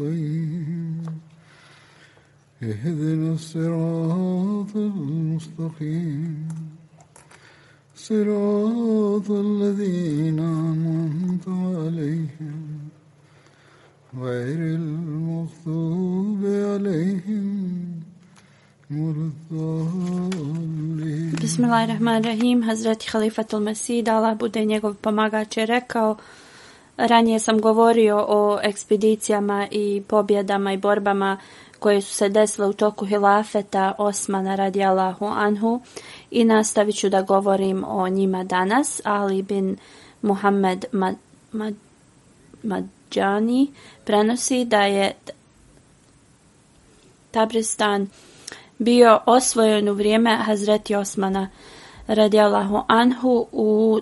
المستقيم. اهدنا الصراط المستقيم. صراط الذين أنعمت عليهم. غير المغضوب عليهم بسم الله الرحمن الرحيم حضرت خليفة المسيح على بودين يقول بمعاك رَكَوْا Ranije sam govorio o ekspedicijama i pobjedama i borbama koje su se desile u toku hilafeta Osmana radi Allahu Anhu i nastavit ću da govorim o njima danas. Ali bin Muhammed Mad, Mad, Madjani prenosi da je Tabristan bio osvojen u vrijeme Hazreti Osmana radijallahu anhu u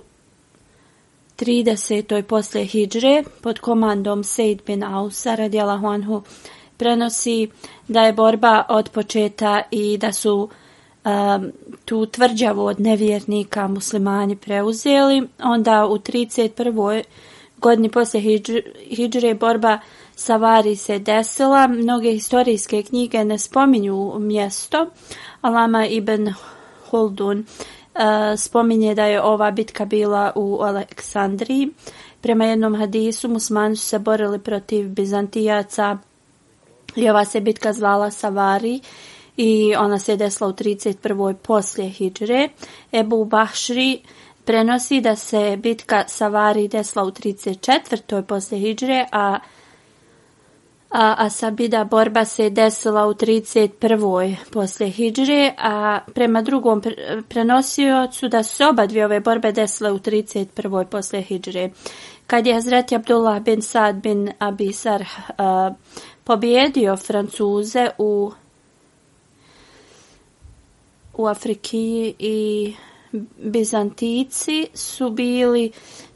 30. poslije Hidžre pod komandom Sejd bin Ausa radijallahu anhu prenosi da je borba od početa i da su um, tu tvrđavu od nevjernika muslimani preuzeli. Onda u 31. godini poslije Hidžre, Hidžre borba Savari se desila. Mnoge historijske knjige ne spominju mjesto. Alama ibn Huldun Eh, spominje da je ova bitka bila u Aleksandriji. Prema jednom hadisu musmani su se borili protiv Bizantijaca i ova se bitka zvala Savari i ona se desila u 31. poslije Hidžre. Ebu Bahšri prenosi da se bitka Savari desila u 34. poslije Hidžre, a a, a Sabida borba se desila u 31. poslije Hidžre, a prema drugom prenosiocu da su oba dvije ove borbe desile u 31. poslije Hidžre. Kad je Hazreti Abdullah bin Sad bin Abisar a, pobjedio Francuze u u Afriki i Bizantici su bili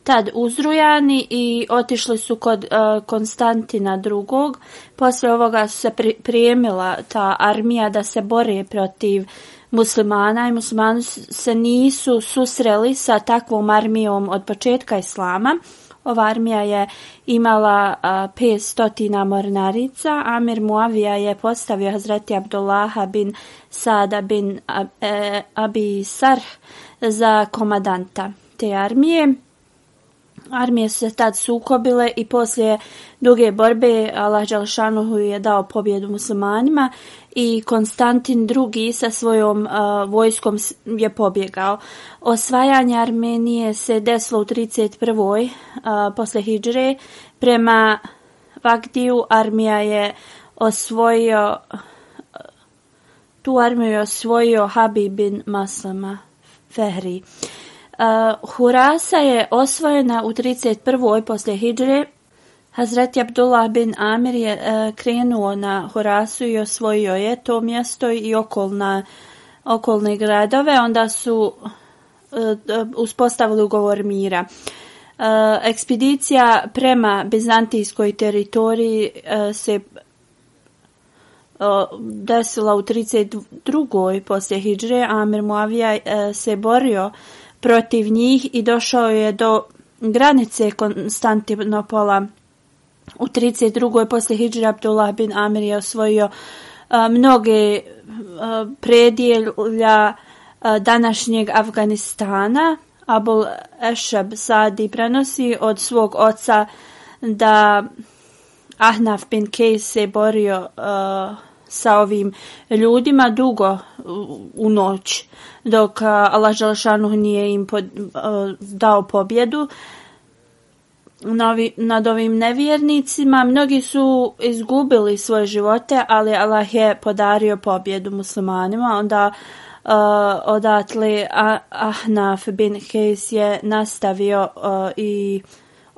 tad uzrujani i otišli su kod uh, Konstantina II. Posle ovoga su se pri, prijemila ta armija da se bore protiv muslimana i muslimani se nisu susreli sa takvom armijom od početka islama. Ova armija je imala e, a, 500 mornarica. Amir Muavija je postavio Hazreti Abdullaha bin Sada bin e, Abi Sarh za komadanta te armije armije su se tad sukobile i poslije duge borbe Allah Đalšanuhu je dao pobjedu muslimanima i Konstantin II sa svojom uh, vojskom je pobjegao. Osvajanje Armenije se desilo u 31. Uh, posle Hidžre. Prema Vagdiju armija je osvojio tu armiju je osvojio Habib bin Maslama Fehri. Uh, Uh, Hurasa je osvojena u 31. poslije Hidžre. Hazreti Abdullah bin Amir je uh, krenuo na Hurasu i osvojio je to mjesto i okolna, okolne gradove. Onda su uh, uspostavili ugovor mira. Uh, ekspedicija prema Bizantijskoj teritoriji uh, se desila u 32. poslije Hidžre. Amir Muavija uh, se borio uh, protiv njih i došao je do granice Konstantinopola. U 32. posle Hidžra Abdullah bin Amir je osvojio a, mnoge a, predjelja a, današnjeg Afganistana. Abul Ešab Sadi prenosi od svog oca da Ahnaf bin Kej se borio uh, sa ovim ljudima dugo u, noć, dok Allah Želešanu nije im pod, dao pobjedu novi, nad ovim nevjernicima. Mnogi su izgubili svoje živote, ali Allah je podario pobjedu muslimanima. Onda uh, odatle Ahnaf bin Hejs je nastavio uh, i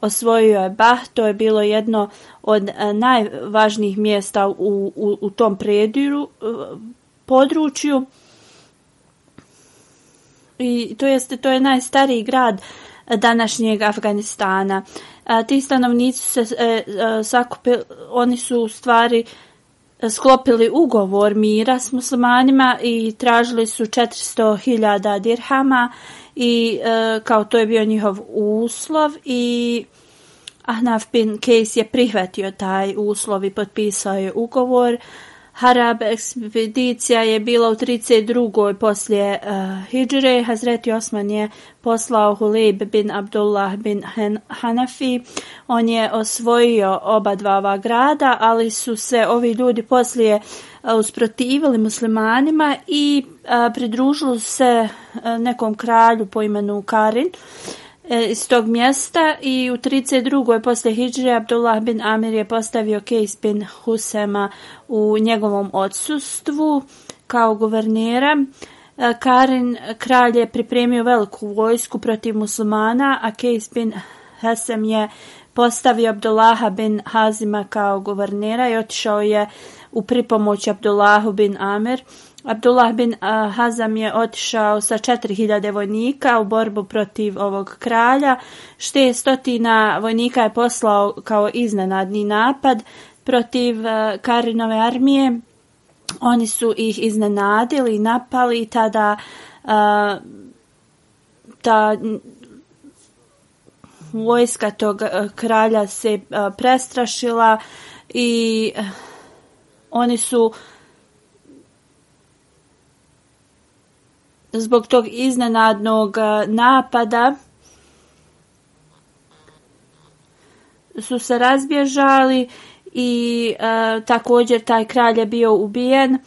osvojio je Bah. To je bilo jedno od e, najvažnijih mjesta u, u, u tom prediru, e, području. I to jeste to je najstariji grad današnjeg Afganistana. A, ti stanovnici se e, e, sakupili, oni su u stvari sklopili ugovor mira s muslimanima i tražili su 400.000 dirhama i e, kao to je bio njihov uslov i Ahnaf bin Kejs je prihvatio taj uslov i potpisao je ugovor. Harab ekspedicija je bila u 32. poslije uh, Hidžre. Hazreti Osman je poslao Hulib bin Abdullah bin Hanafi. On je osvojio oba dva ova grada, ali su se ovi ljudi poslije uh, usprotivili muslimanima i uh, pridružili se uh, nekom kralju po imenu Karin. Uh, E, iz tog mjesta i u 32. posle Hidžre Abdullah bin Amir je postavio Kejs bin Husema u njegovom odsustvu kao guvernera. E, Karin kralj je pripremio veliku vojsku protiv muslimana, a Kejs bin Husem je postavio Abdullaha bin Hazima kao guvernera i otišao je u pripomoć Abdullahu bin Amir. Abdullah bin Hazam je otišao sa 4000 vojnika u borbu protiv ovog kralja. Šte stotina vojnika je poslao kao iznenadni napad protiv Karinove armije. Oni su ih iznenadili i napali tada ta vojska tog kralja se prestrašila i oni su uh, zbog tog iznenadnog e, napada su se razbježali i e, također taj kralj je bio ubijen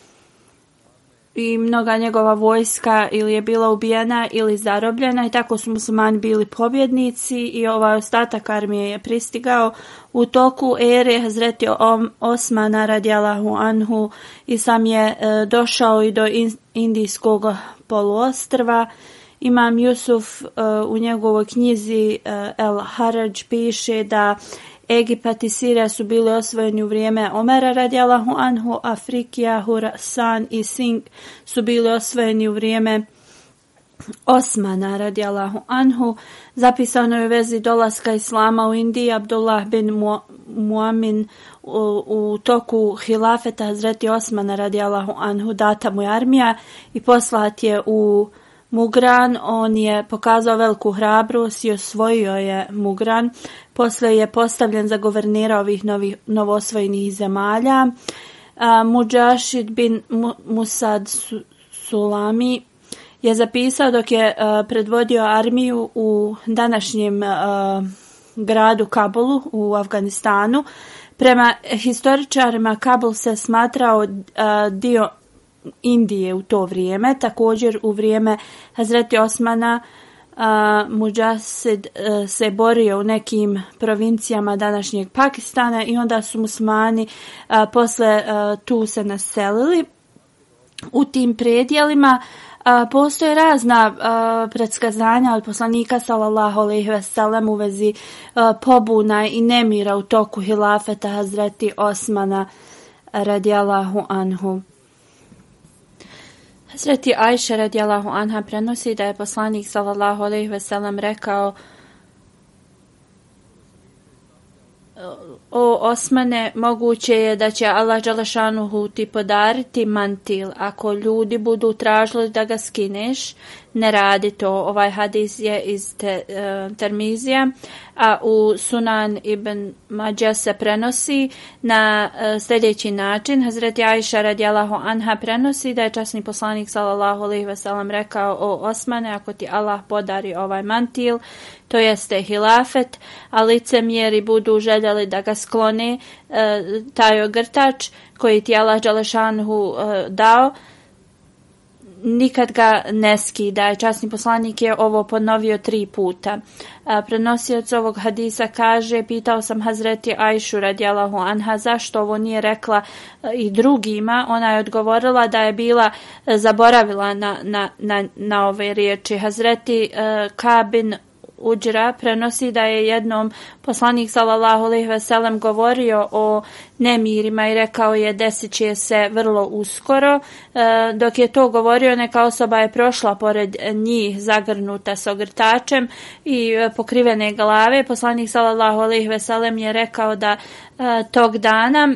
i mnoga njegova vojska ili je bila ubijena ili zarobljena i tako su muslimani bili pobjednici i ovaj ostatak armije je pristigao. U toku ere Hazreti Osmana radijalahu anhu i sam je e, došao i do indijskog poluostrva. Imam Jusuf uh, u njegovoj knjizi uh, El Haraj piše da Egipat i Sirija su bili osvojeni u vrijeme Omera radijalahu anhu, Afrikija, Hurasan i Sing su bili osvojeni u vrijeme Osmana radijalahu anhu. Zapisano je u vezi dolaska Islama u Indiji Abdullah bin Muamin u, u toku hilafeta Hazreti Osmana radijalahu anhu data mu je armija i poslat je u Mugran, on je pokazao veliku hrabrost i osvojio je Mugran. Posle je postavljen za guvernera ovih novih, novosvojenih zemalja. Mujashid bin Musad Sulami je zapisao dok je uh, predvodio armiju u današnjem uh, gradu Kabulu u Afganistanu. Prema historičarima Kabul se smatrao uh, dio Indije u to vrijeme, također u vrijeme Hazreti Osmana uh, Mujasid uh, se borio u nekim provincijama današnjeg Pakistana i onda su musmani uh, posle uh, tu se naselili. U tim predjelima uh, postoje razna a, predskazanja od poslanika sallallahu alejhi ve sellem u vezi a, pobuna i nemira u toku hilafeta Hazreti Osmana radijallahu anhu. Hazreti Ajša radijallahu anha prenosi da je poslanik sallallahu alejhi ve sellem rekao O Osmane, moguće je da će Allah Đalašanuhu ti podariti mantil. Ako ljudi budu tražili da ga skineš, ne radi to. Ovaj hadis je iz te, e, Termizija. a u Sunan ibn Mađa se prenosi na e, sljedeći način. Hazret Aisha radijalahu anha prenosi da je časni poslanik sallallahu alaihi wasallam rekao o Osmane, ako ti Allah podari ovaj mantil, to jeste hilafet, a licemjeri budu željeli da ga sklone e, taj ogrtač koji ti Allah Đalešanhu e, dao, nikad ga ne skida. Časni poslanik je ovo ponovio tri puta. Prenosioc ovog hadisa kaže, pitao sam Hazreti Ajšu radijalahu anha zašto ovo nije rekla e, i drugima. Ona je odgovorila da je bila e, zaboravila na, na, na, na ove riječi. Hazreti e, Kabin Uđra prenosi da je jednom poslanik sallallahu alejhi ve sellem govorio o nemirima i rekao je desit će se vrlo uskoro. E, dok je to govorio, neka osoba je prošla pored njih zagrnuta s ogrtačem i e, pokrivene glave. Poslanik sallallahu alejhi ve sellem je rekao da e, tog dana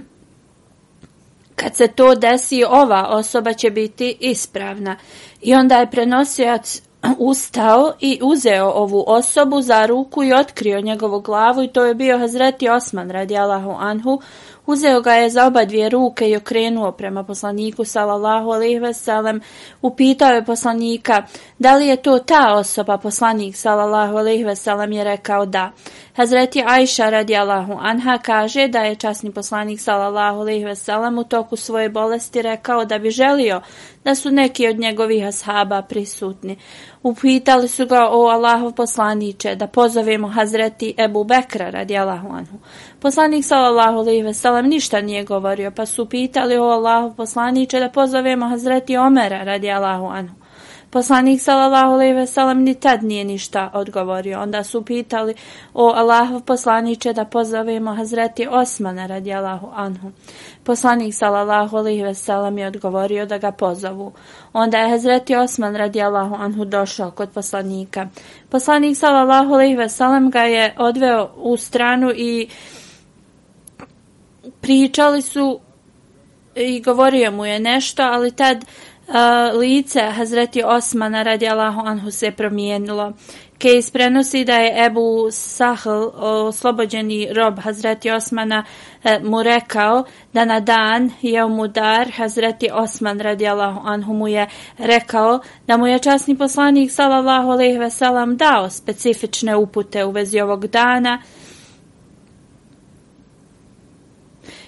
kad se to desi, ova osoba će biti ispravna. I onda je prenosioc ustao i uzeo ovu osobu za ruku i otkrio njegovu glavu i to je bio Hazreti Osman radijalahu anhu. Uzeo ga je za oba dvije ruke i okrenuo prema poslaniku sallallahu alaihi veselem. Upitao je poslanika da li je to ta osoba poslanik sallallahu alaihi veselem je rekao da. Hazreti Ajša radijallahu anha kaže da je časni poslanik sallallahu alejhi ve sellem u toku svoje bolesti rekao da bi želio da su neki od njegovih ashaba prisutni. Upitali su ga o Allahov poslaniče da pozovemo Hazreti Ebu Bekra radijallahu anhu. Poslanik sallallahu alejhi ve sellem ništa nije govorio, pa su pitali o Allahov poslanice da pozovemo Hazreti Omera radijallahu anhu. Poslanik sallallahu alejhi ve sellem ni tad nije ništa odgovorio. Onda su pitali o Allahov poslanice da pozovemo Hazreti Osmana radijallahu anhu. Poslanik sallallahu alejhi ve sellem je odgovorio da ga pozovu. Onda je Hazreti Osman radijallahu anhu došao kod poslanika. Poslanik sallallahu alejhi ve sellem ga je odveo u stranu i pričali su i govorio mu je nešto, ali tad uh, lice Hazreti Osmana radi Allahu Anhu se promijenilo. Kejs prenosi da je Ebu Sahl, oslobođeni rob Hazreti Osmana, eh, mu rekao da na dan je mu dar Hazreti Osman radijallahu Anhu mu je rekao da mu je časni poslanik sallallahu alaihi ve sellem dao specifične upute u vezi ovog dana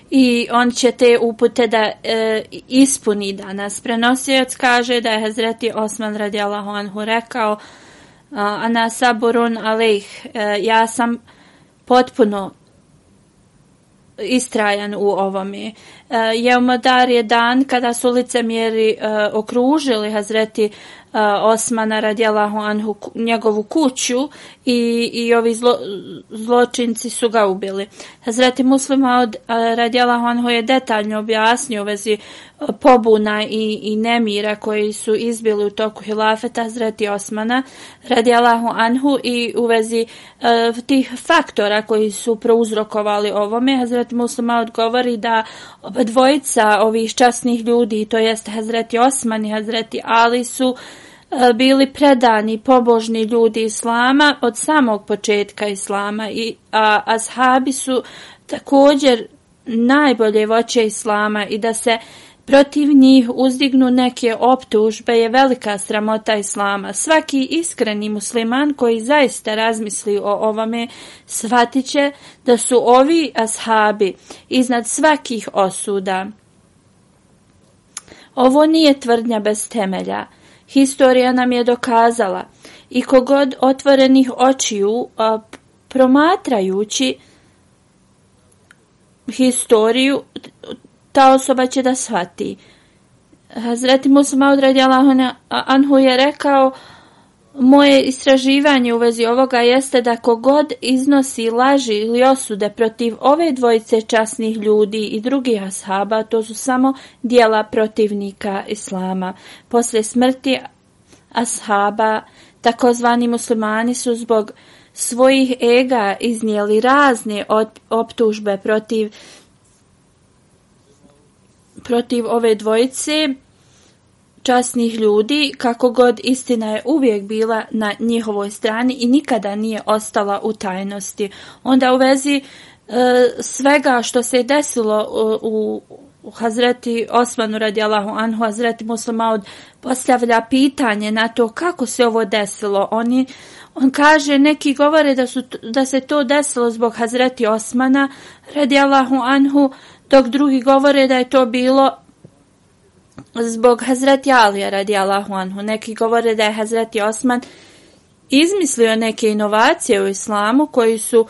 i on će te upute da e, ispuni danas. Prenosioc kaže da je Hazreti Osman radijalahu anhu rekao ana saburun alejh, e, ja sam potpuno istrajan u ovome. Eh, e, Jeumadar je dan kada su licemjeri eh, okružili Hazreti eh, Osmana radijalahu anhu njegovu kuću i, i ovi zlo, zločinci su ga ubili. Hazreti muslima od radijalahu anhu je detaljno objasnio u vezi pobuna i, i nemira koji su izbili u toku hilafeta Hazreti Osmana radijalahu anhu i u vezi uh, tih faktora koji su prouzrokovali ovome. Hazreti muslima odgovori da dvojica ovih časnih ljudi, to jest Hazreti Osman i Hazreti Ali su e, bili predani pobožni ljudi islama od samog početka islama i a, ashabi su također najbolje voće islama i da se protiv njih uzdignu neke optužbe je velika sramota islama. Svaki iskreni musliman koji zaista razmisli o ovome shvatiće da su ovi ashabi iznad svakih osuda. Ovo nije tvrdnja bez temelja. Historija nam je dokazala i kogod otvorenih očiju a, promatrajući historiju, ta osoba će da shvati. Hazreti Musa Maud Anhu je rekao moje istraživanje u vezi ovoga jeste da kogod iznosi laži ili osude protiv ove dvojice časnih ljudi i drugih ashaba, to su samo dijela protivnika Islama. Posle smrti ashaba, takozvani muslimani su zbog svojih ega iznijeli razne optužbe protiv protiv ove dvojice časnih ljudi, kako god istina je uvijek bila na njihovoj strani i nikada nije ostala u tajnosti. Onda u vezi e, svega što se desilo e, u, u Hazreti Osmanu radijalahu anhu, Hazreti Muslimaud postavlja pitanje na to kako se ovo desilo. Oni, on kaže, neki govore da, su, da se to desilo zbog Hazreti Osmana radijalahu anhu, dok drugi govore da je to bilo zbog Hazreti Alija radijalahu anhu. Neki govore da je Hazreti Osman izmislio neke inovacije u islamu koji su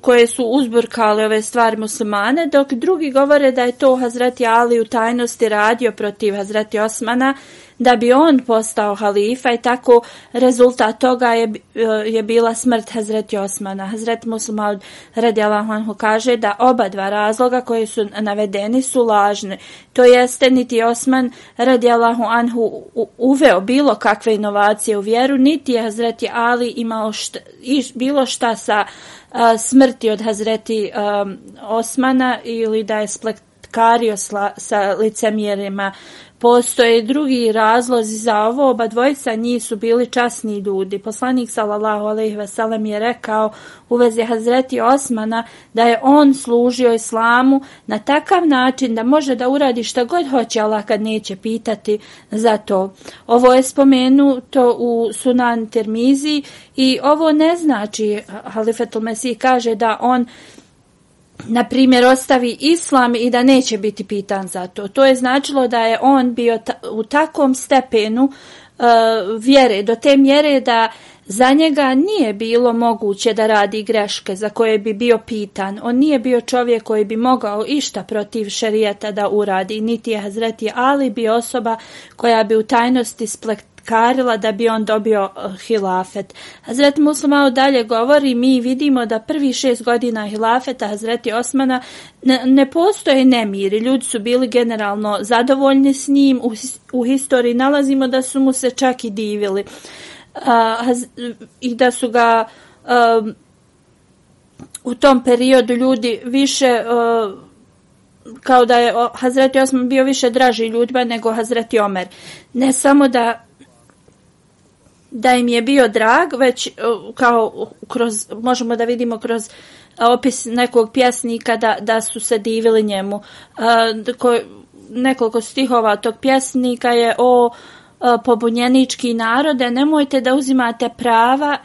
koje su uzburkale ove stvari muslimane, dok drugi govore da je to Hazreti Ali u tajnosti radio protiv Hazreti Osmana, da bi on postao halifa i tako rezultat toga je, je bila smrt Hazreti Osmana. Hazreti Musliman radi Allahanhu kaže da oba dva razloga koji su navedeni su lažne. To jeste niti Osman radi Allahu Anhu uveo bilo kakve inovacije u vjeru, niti je Hazreti Ali imao šta, bilo šta sa smrti od Hazreti um, Osmana ili da je splekario sa licemjerima. Postoje drugi razlozi za ovo, oba dvojica njih su bili časni ljudi. Poslanik sallallahu alejhi ve sellem je rekao u vezi Hazreti Osmana da je on služio islamu na takav način da može da uradi šta god hoće, Allah kad neće pitati za to. Ovo je spomenuto u Sunan Termizi i ovo ne znači, Halifetul Mesih kaže da on na primjer, ostavi islam i da neće biti pitan za to. To je značilo da je on bio ta, u takom stepenu uh, vjere, do te mjere da za njega nije bilo moguće da radi greške za koje bi bio pitan. On nije bio čovjek koji bi mogao išta protiv šerijeta da uradi, niti je Hazreti Ali bi osoba koja bi u tajnosti splekt karila da bi on dobio eh, hilafet. Hazreti malo dalje govori, mi vidimo da prvi šest godina hilafeta Hazreti Osmana ne, ne postoje nemiri. Ljudi su bili generalno zadovoljni s njim. U, u historiji nalazimo da su mu se čak i divili. Uh, I da su ga uh, u tom periodu ljudi više... Uh, kao da je Hazreti Osman bio više draži ljudima nego Hazreti Omer. Ne samo da da im je bio drag, već e, kao kroz, možemo da vidimo kroz e, opis nekog pjesnika da, da su se divili njemu. E, ko, nekoliko stihova tog pjesnika je o pobunjenički narode, nemojte da uzimate prava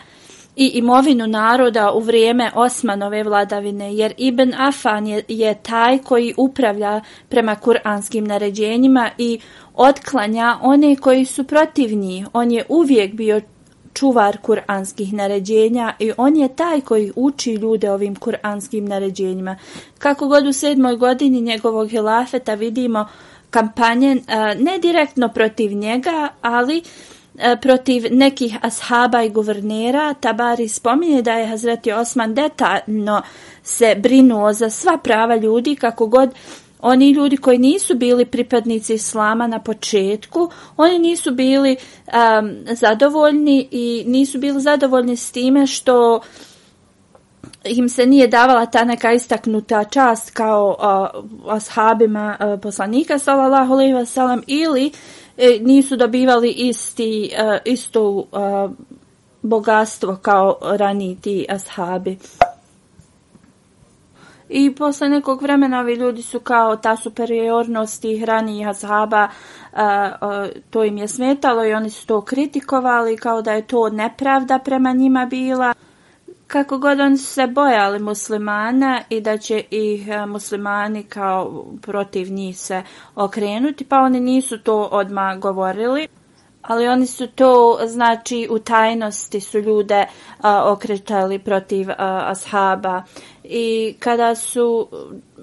i imovinu naroda u vrijeme Osmanove vladavine, jer Ibn Afan je, je taj koji upravlja prema kuranskim naređenjima i otklanja one koji su protivni. On je uvijek bio čuvar kuranskih naređenja i on je taj koji uči ljude ovim kuranskim naređenjima. Kako god u sedmoj godini njegovog hilafeta vidimo kampanje ne direktno protiv njega, ali E, protiv nekih ashaba i guvernera, Tabari spominje da je Hazreti Osman detaljno se brinuo za sva prava ljudi kako god oni ljudi koji nisu bili pripadnici islama na početku, oni nisu bili um, zadovoljni i nisu bili zadovoljni s time što im se nije davala ta neka istaknuta čast kao uh, ashabima uh, poslanika sallallahu alejhi ve sellem ili E, nisu dobivali isti uh, isto uh, bogatstvo kao raniti ashabi. I posle nekog vremena ovi ljudi su kao ta superiornost tih ranijih ashaba, a, a, to im je smetalo i oni su to kritikovali kao da je to nepravda prema njima bila. Kako god oni se bojali muslimana i da će ih e, muslimani kao protiv njih se okrenuti, pa oni nisu to odmah govorili. Ali oni su to, znači, u tajnosti su ljude a, okretali protiv a, ashaba. I kada su,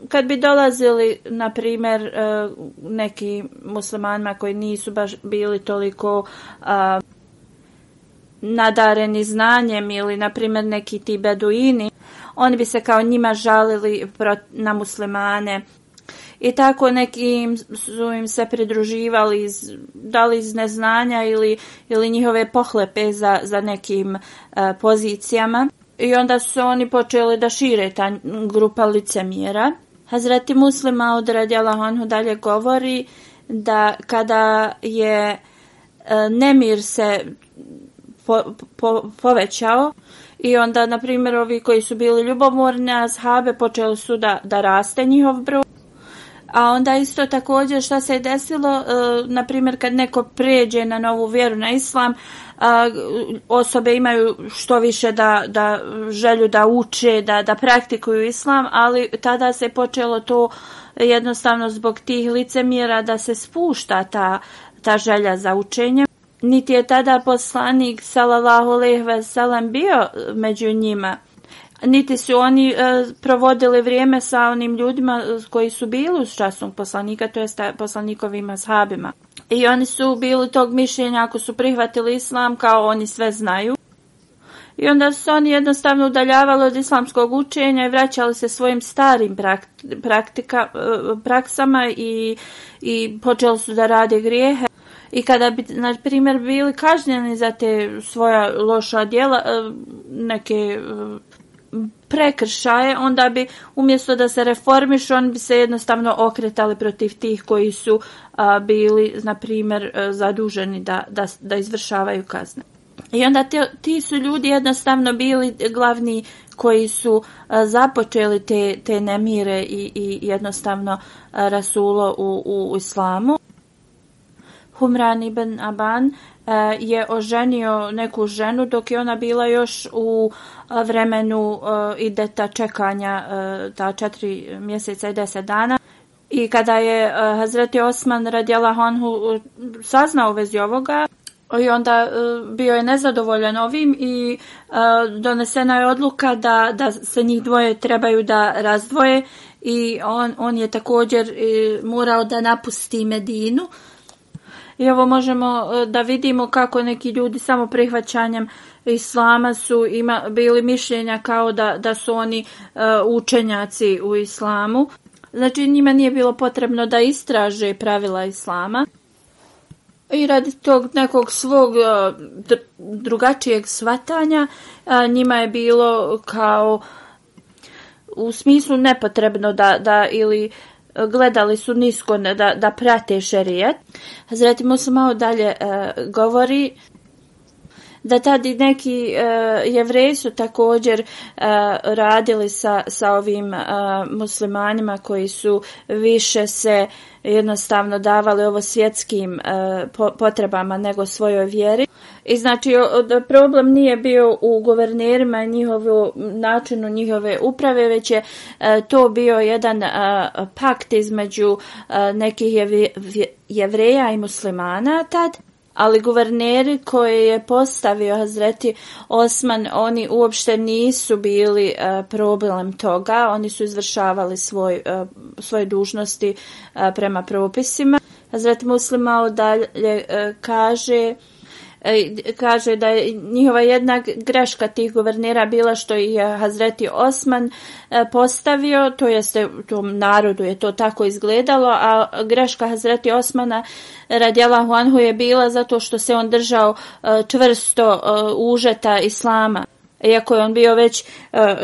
kad bi dolazili, na primjer, a, neki muslimanima koji nisu baš bili toliko a, nadareni znanjem ili, na primjer, neki ti beduini, oni bi se kao njima žalili na muslimane i tako neki su im se pridruživali iz, da li iz neznanja ili, ili njihove pohlepe za, za nekim uh, pozicijama. I onda su oni počeli da šire ta grupa licemjera. Hazreti muslima od radjala Honhu dalje govori da kada je e, nemir se po, po, povećao i onda, na primjer, ovi koji su bili ljubomorni, azhabe, počeli su da, da raste njihov broj. A onda isto također šta se je desilo, e, na primjer kad neko pređe na novu vjeru, na islam, a, osobe imaju što više da, da želju da uče, da, da praktikuju islam, ali tada se počelo to jednostavno zbog tih licemjera da se spušta ta, ta želja za učenje. Niti je tada poslanik sallallahu alejhi ve sellem bio e, među njima niti su oni e, provodili vrijeme sa onim ljudima e, koji su bili uz časom poslanika, to jest e, poslanikovim ashabima. I oni su bili tog mišljenja ako su prihvatili islam kao oni sve znaju. I onda su oni jednostavno udaljavali od islamskog učenja i vraćali se svojim starim praktika, praksama i, i počeli su da rade grijehe. I kada bi, na primjer, bili kažnjeni za te svoja loša djela, eh, neke eh, prekršaje, onda bi umjesto da se reformiš, on bi se jednostavno okretali protiv tih koji su a, bili, na primjer, zaduženi da, da, da izvršavaju kazne. I onda ti, ti su ljudi jednostavno bili glavni koji su a, započeli te, te nemire i, i jednostavno a, rasulo u, u, u islamu. Humran ibn Aban e, je oženio neku ženu dok je ona bila još u vremenu e, i ideta čekanja e, ta četiri mjeseca i deset dana. I kada je Hazreti Osman radijala Honhu saznao u vezi ovoga, i onda bio je nezadovoljan ovim i donesena je odluka da, da se njih dvoje trebaju da razdvoje i on, on je također morao da napusti Medinu. I ovo možemo e, da vidimo kako neki ljudi samo prihvaćanjem islama su ima, bili mišljenja kao da, da su oni uh, učenjaci u islamu. Znači njima nije bilo potrebno da istraže pravila islama. I radi tog nekog svog e, drugačijeg svatanja njima je bilo kao u smislu nepotrebno da, da ili uh, gledali su nisko da, da prate šerijat. Hazreti Musa malo dalje e, govori da tadi neki uh, jevreji su također uh, radili sa, sa ovim uh, muslimanima koji su više se jednostavno davali ovo svjetskim uh, potrebama nego svojoj vjeri. I znači problem nije bio u guvernerima i njihovu načinu njihove uprave, već je e, to bio jedan e, pakt između e, nekih jevreja i muslimana tad ali guverneri koje je postavio Hazreti Osman, oni uopšte nisu bili e, problem toga, oni su izvršavali svoj, e, svoje dužnosti e, prema propisima. Hazreti Muslima dalje e, kaže E, kaže da je njihova jedna greška tih guvernera bila što je Hazreti Osman e, postavio, to jeste tom narodu je to tako izgledalo, a greška Hazreti Osmana radjela Huanhu je bila zato što se on držao e, čvrsto užeta Islama. Iako je on bio već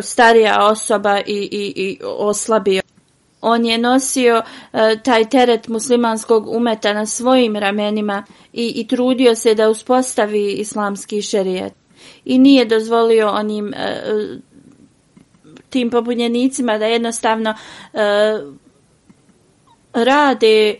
starija osoba i, i, i oslabio on je nosio e, taj teret muslimanskog umeta na svojim ramenima i, i trudio se da uspostavi islamski šerijet. I nije dozvolio onim e, e, tim pobunjenicima da jednostavno e, rade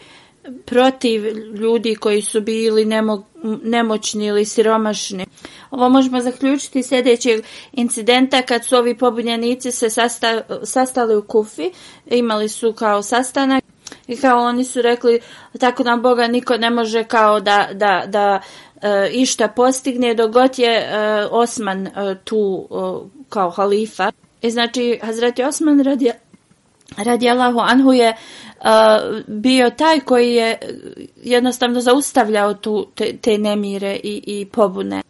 protiv ljudi koji su bili nemo, nemoćni ili siromašni. Ovo možemo zaključiti sljedećeg incidenta kad su ovi pobunjenici se sasta, sastali u Kufi, imali su kao sastanak i kao oni su rekli tako nam Boga niko ne može kao da, da, da e, išta postigne dogod je e, Osman e, tu e, kao halifa. I znači Hazreti Osman radi, radi Allahu Anhu je e, bio taj koji je jednostavno zaustavljao tu te, te nemire i, i pobune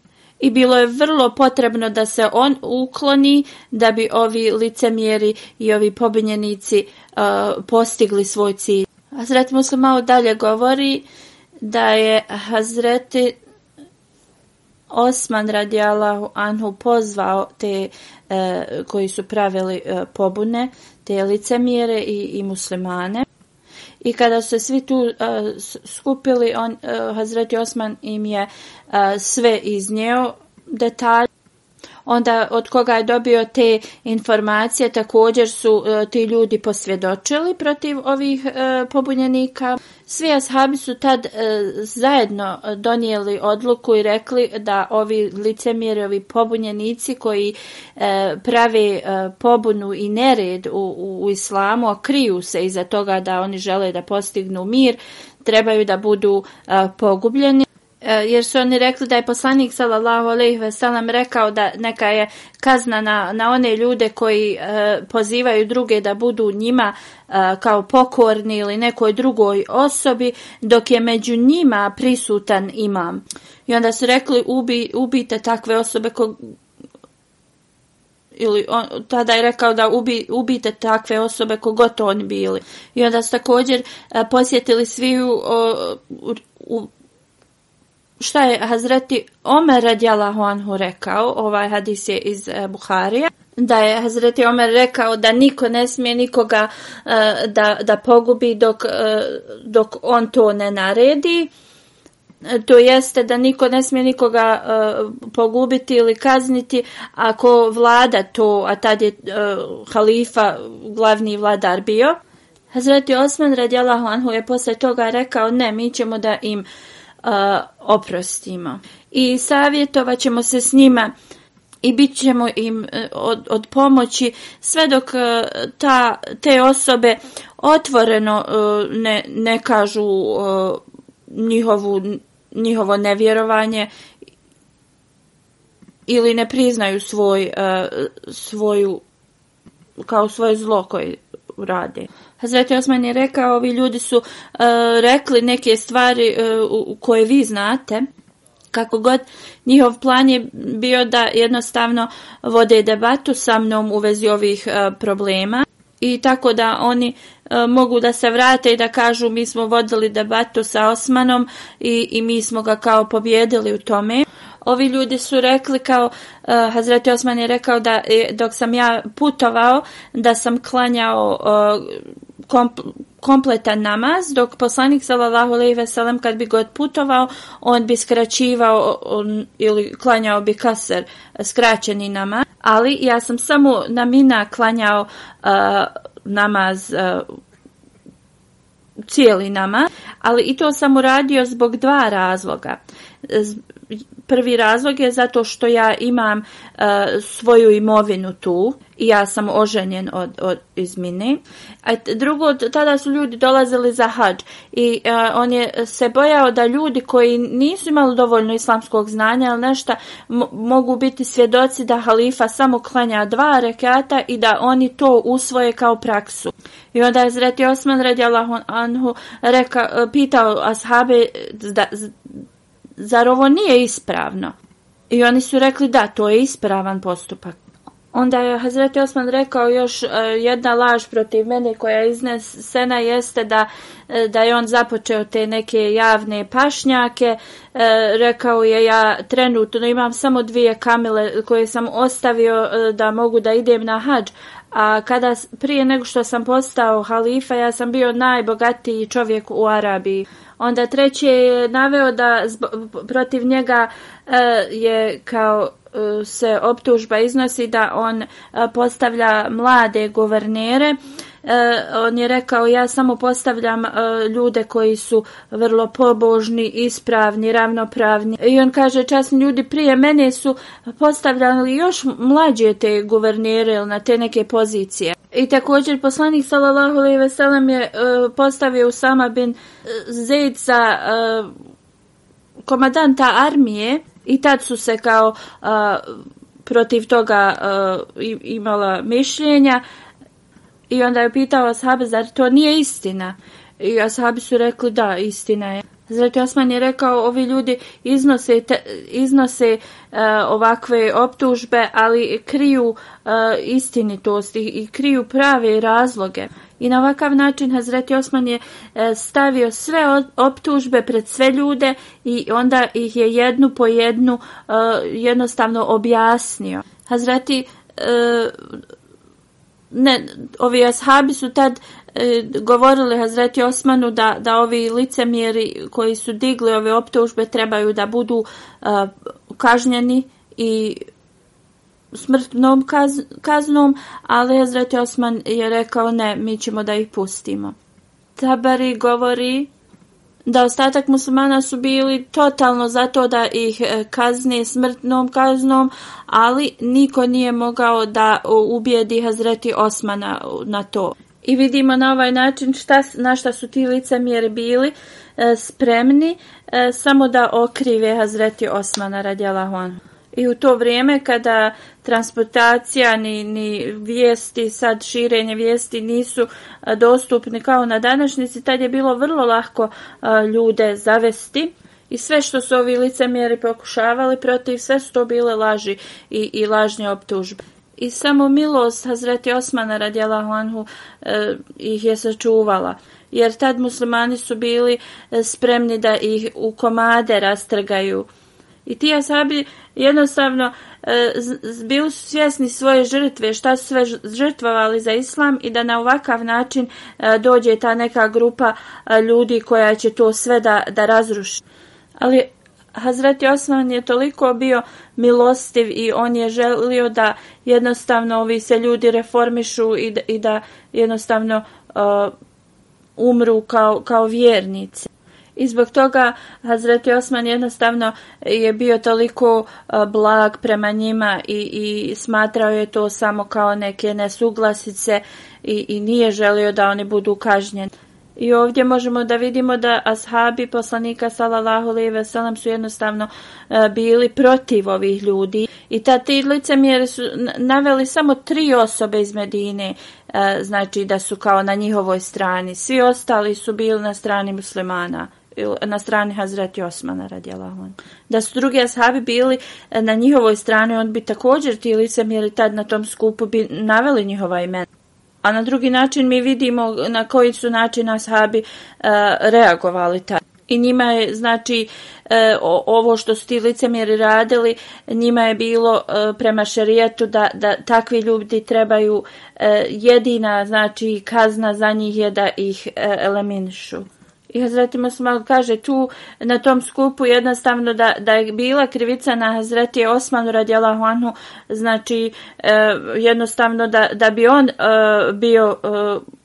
i bilo je vrlo potrebno da se on ukloni da bi ovi licemjeri i ovi pobunjenici uh, postigli svoj cilj. Hazreti Muslim malo dalje govori da je Hazreti Osman radijalahu anhu pozvao te uh, koji su pravili uh, pobune, te licemjere i, i muslimane I kada su se svi tu uh, skupili, on, uh, Hazreti Osman im je uh, sve iznio detalje onda od koga je dobio te informacije također su e, ti ljudi posvjedočili protiv ovih e, pobunjenika. Svi ashabi su tad e, zajedno donijeli odluku i rekli da ovi licemjeri, ovi pobunjenici koji e, prave e, pobunu i nered u, u, u islamu, a kriju se iza toga da oni žele da postignu mir, trebaju da budu e, pogubljeni. Eh, jer su oni rekli da je poslanik sallallahu alejhi ve sellem rekao da neka je kazna na, na one ljude koji e, pozivaju druge da budu njima e, kao pokorni ili nekoj drugoj osobi dok je među njima prisutan imam. I onda su rekli ubi, ubite takve osobe ko, ili on, tada je rekao da ubi, ubite takve osobe kogod oni bili. I onda su također e, posjetili svi u, u, u šta je Hazreti Omer radijalahu anhu rekao, ovaj hadis je iz eh, Buharija, da je Hazreti Omer rekao da niko ne smije nikoga eh, da, da pogubi dok, eh, dok on to ne naredi. To jeste da niko ne smije nikoga pogubiti ili kazniti ako vlada to, a tad je halifa glavni vladar bio. Hazreti Osman radijalahu anhu je posle toga rekao ne, mi ćemo da im uh, uh, oprostimo. I savjetovat ćemo se s njima i bit ćemo im e, od, od pomoći sve dok e, ta, te osobe otvoreno e, ne, ne kažu njihovu, njihovo nevjerovanje ili ne priznaju svoj, svoju kao svoje zlo koje rade. Hazreti Osman je rekao, ovi ljudi su uh, rekli neke stvari uh, koje vi znate, kako god njihov plan je bio da jednostavno vode debatu sa mnom u vezi ovih uh, problema i tako da oni uh, mogu da se vrate i da kažu mi smo vodili debatu sa Osmanom i, i mi smo ga kao pobjedili u tome. Ovi ljudi su rekli kao, uh, Hazreti Osman je rekao da dok sam ja putovao, da sam klanjao uh, komp kompletan namaz, dok poslanik sallallahu alejhi ve sellem kad bi god putovao, on bi skraćivao on, ili klanjao bi kaser skraćeni namaz, ali ja sam samo na mina klanjao uh, namaz uh, cijeli namaz, ali i to sam uradio zbog dva razloga. Prvi razlog je zato što ja imam uh, svoju imovinu tu i ja sam oženjen od, od iz mine. A drugo, tada su ljudi dolazili za hađ i uh, on je se bojao da ljudi koji nisu imali dovoljno islamskog znanja ili nešto mogu biti svjedoci da halifa samo klanja dva rekata i da oni to usvoje kao praksu. I onda je Zreti Osman radijalahu anhu reka, e, pitao ashabe da, zar ovo nije ispravno? I oni su rekli da, to je ispravan postupak. Onda je Hazreti Osman rekao još e, jedna laž protiv mene koja je iznesena jeste da, e, da je on započeo te neke javne pašnjake. E, rekao je ja trenutno imam samo dvije kamile koje sam ostavio da mogu da idem na hađ. A kada prije nego što sam postao halifa ja sam bio najbogatiji čovjek u Arabiji. Onda treći je naveo da protiv njega e, je kao e, se optužba iznosi da on e, postavlja mlade guvernere. E, on je rekao ja samo postavljam e, ljude koji su vrlo pobožni, ispravni, ravnopravni. I on kaže časni ljudi prije mene su postavljali još mlađe te guvernere na te neke pozicije. I također poslanik sallallahu alejhi ve sellem je e, postavio Usama bin Zaid za komandanta armije i tad su se kao protiv toga imala mišljenja i onda je pitao ashabe zar to nije istina i ashabi su rekli da istina je Zrati Osman je rekao, ovi ljudi iznose, te, iznose e, ovakve optužbe, ali kriju e, istinitost i, i kriju prave razloge. I na ovakav način Hazreti Osman je e, stavio sve optužbe pred sve ljude i onda ih je jednu po jednu e, jednostavno objasnio. Hazreti e, ne, ovi ashabi su tad e, govorili Hazreti Osmanu da, da ovi licemjeri koji su digli ove optužbe trebaju da budu e, kažnjeni i smrtnom kaz, kaznom, ali Hazreti Osman je rekao ne, mi ćemo da ih pustimo. Tabari govori da ostatak muslimana su bili totalno zato da ih e, kazne smrtnom kaznom, ali niko nije mogao da e, ubijedi Hazreti Osmana na to. I vidimo na ovaj način šta, na šta su ti licemjeri bili e, spremni e, samo da okrive Hazreti Osmana radijalahu anhu. I u to vrijeme kada transportacija ni, ni vijesti, sad širenje vijesti nisu dostupni kao na današnjici, tad je bilo vrlo lahko ljude zavesti. I sve što su ovi licemjeri pokušavali protiv, sve su to bile laži i, i lažnje optužbe. I samo milost Hazreti Osmana radijalahu anhu e, ih je sačuvala. Jer tad muslimani su bili e, spremni da ih u komade rastrgaju. I ti asabi jednostavno e, bili su svjesni svoje žrtve, šta su sve žrtvovali za islam i da na ovakav način e, dođe ta neka grupa e, ljudi koja će to sve da, da razruši. Ali Hazreti Osman je toliko bio milostiv i on je želio da jednostavno ovi se ljudi reformišu i da, i da jednostavno e, umru kao, kao vjernici. I zbog toga Hazreti Osman jednostavno je bio toliko e, blag prema njima i, i smatrao je to samo kao neke nesuglasice i, i nije želio da oni budu kažnjeni. I ovdje možemo da vidimo da ashabi poslanika sallallahu alejhi ve sellem su jednostavno e, bili protiv ovih ljudi. I ta ti licemjeri su naveli samo tri osobe iz Medine e, znači da su kao na njihovoj strani. Svi ostali su bili na strani muslimana na strani Hazreti Osmana radijalahu Da su drugi ashabi bili e, na njihovoj strani, on bi također ti licemjeri tad na tom skupu bi naveli njihova imena. A na drugi način mi vidimo na koji su način ashabi uh, reagovali tad. I njima je, znači, e, ovo što su ti licemjeri radili, njima je bilo e, prema šerijetu da, da takvi ljudi trebaju e, jedina, znači, kazna za njih je da ih e, eliminišu. I Hazreti Musmal kaže tu na tom skupu jednostavno da, da je bila krivica na Hazreti Osmanu radijalahu anhu, znači e, jednostavno da, da bi on e, bio e,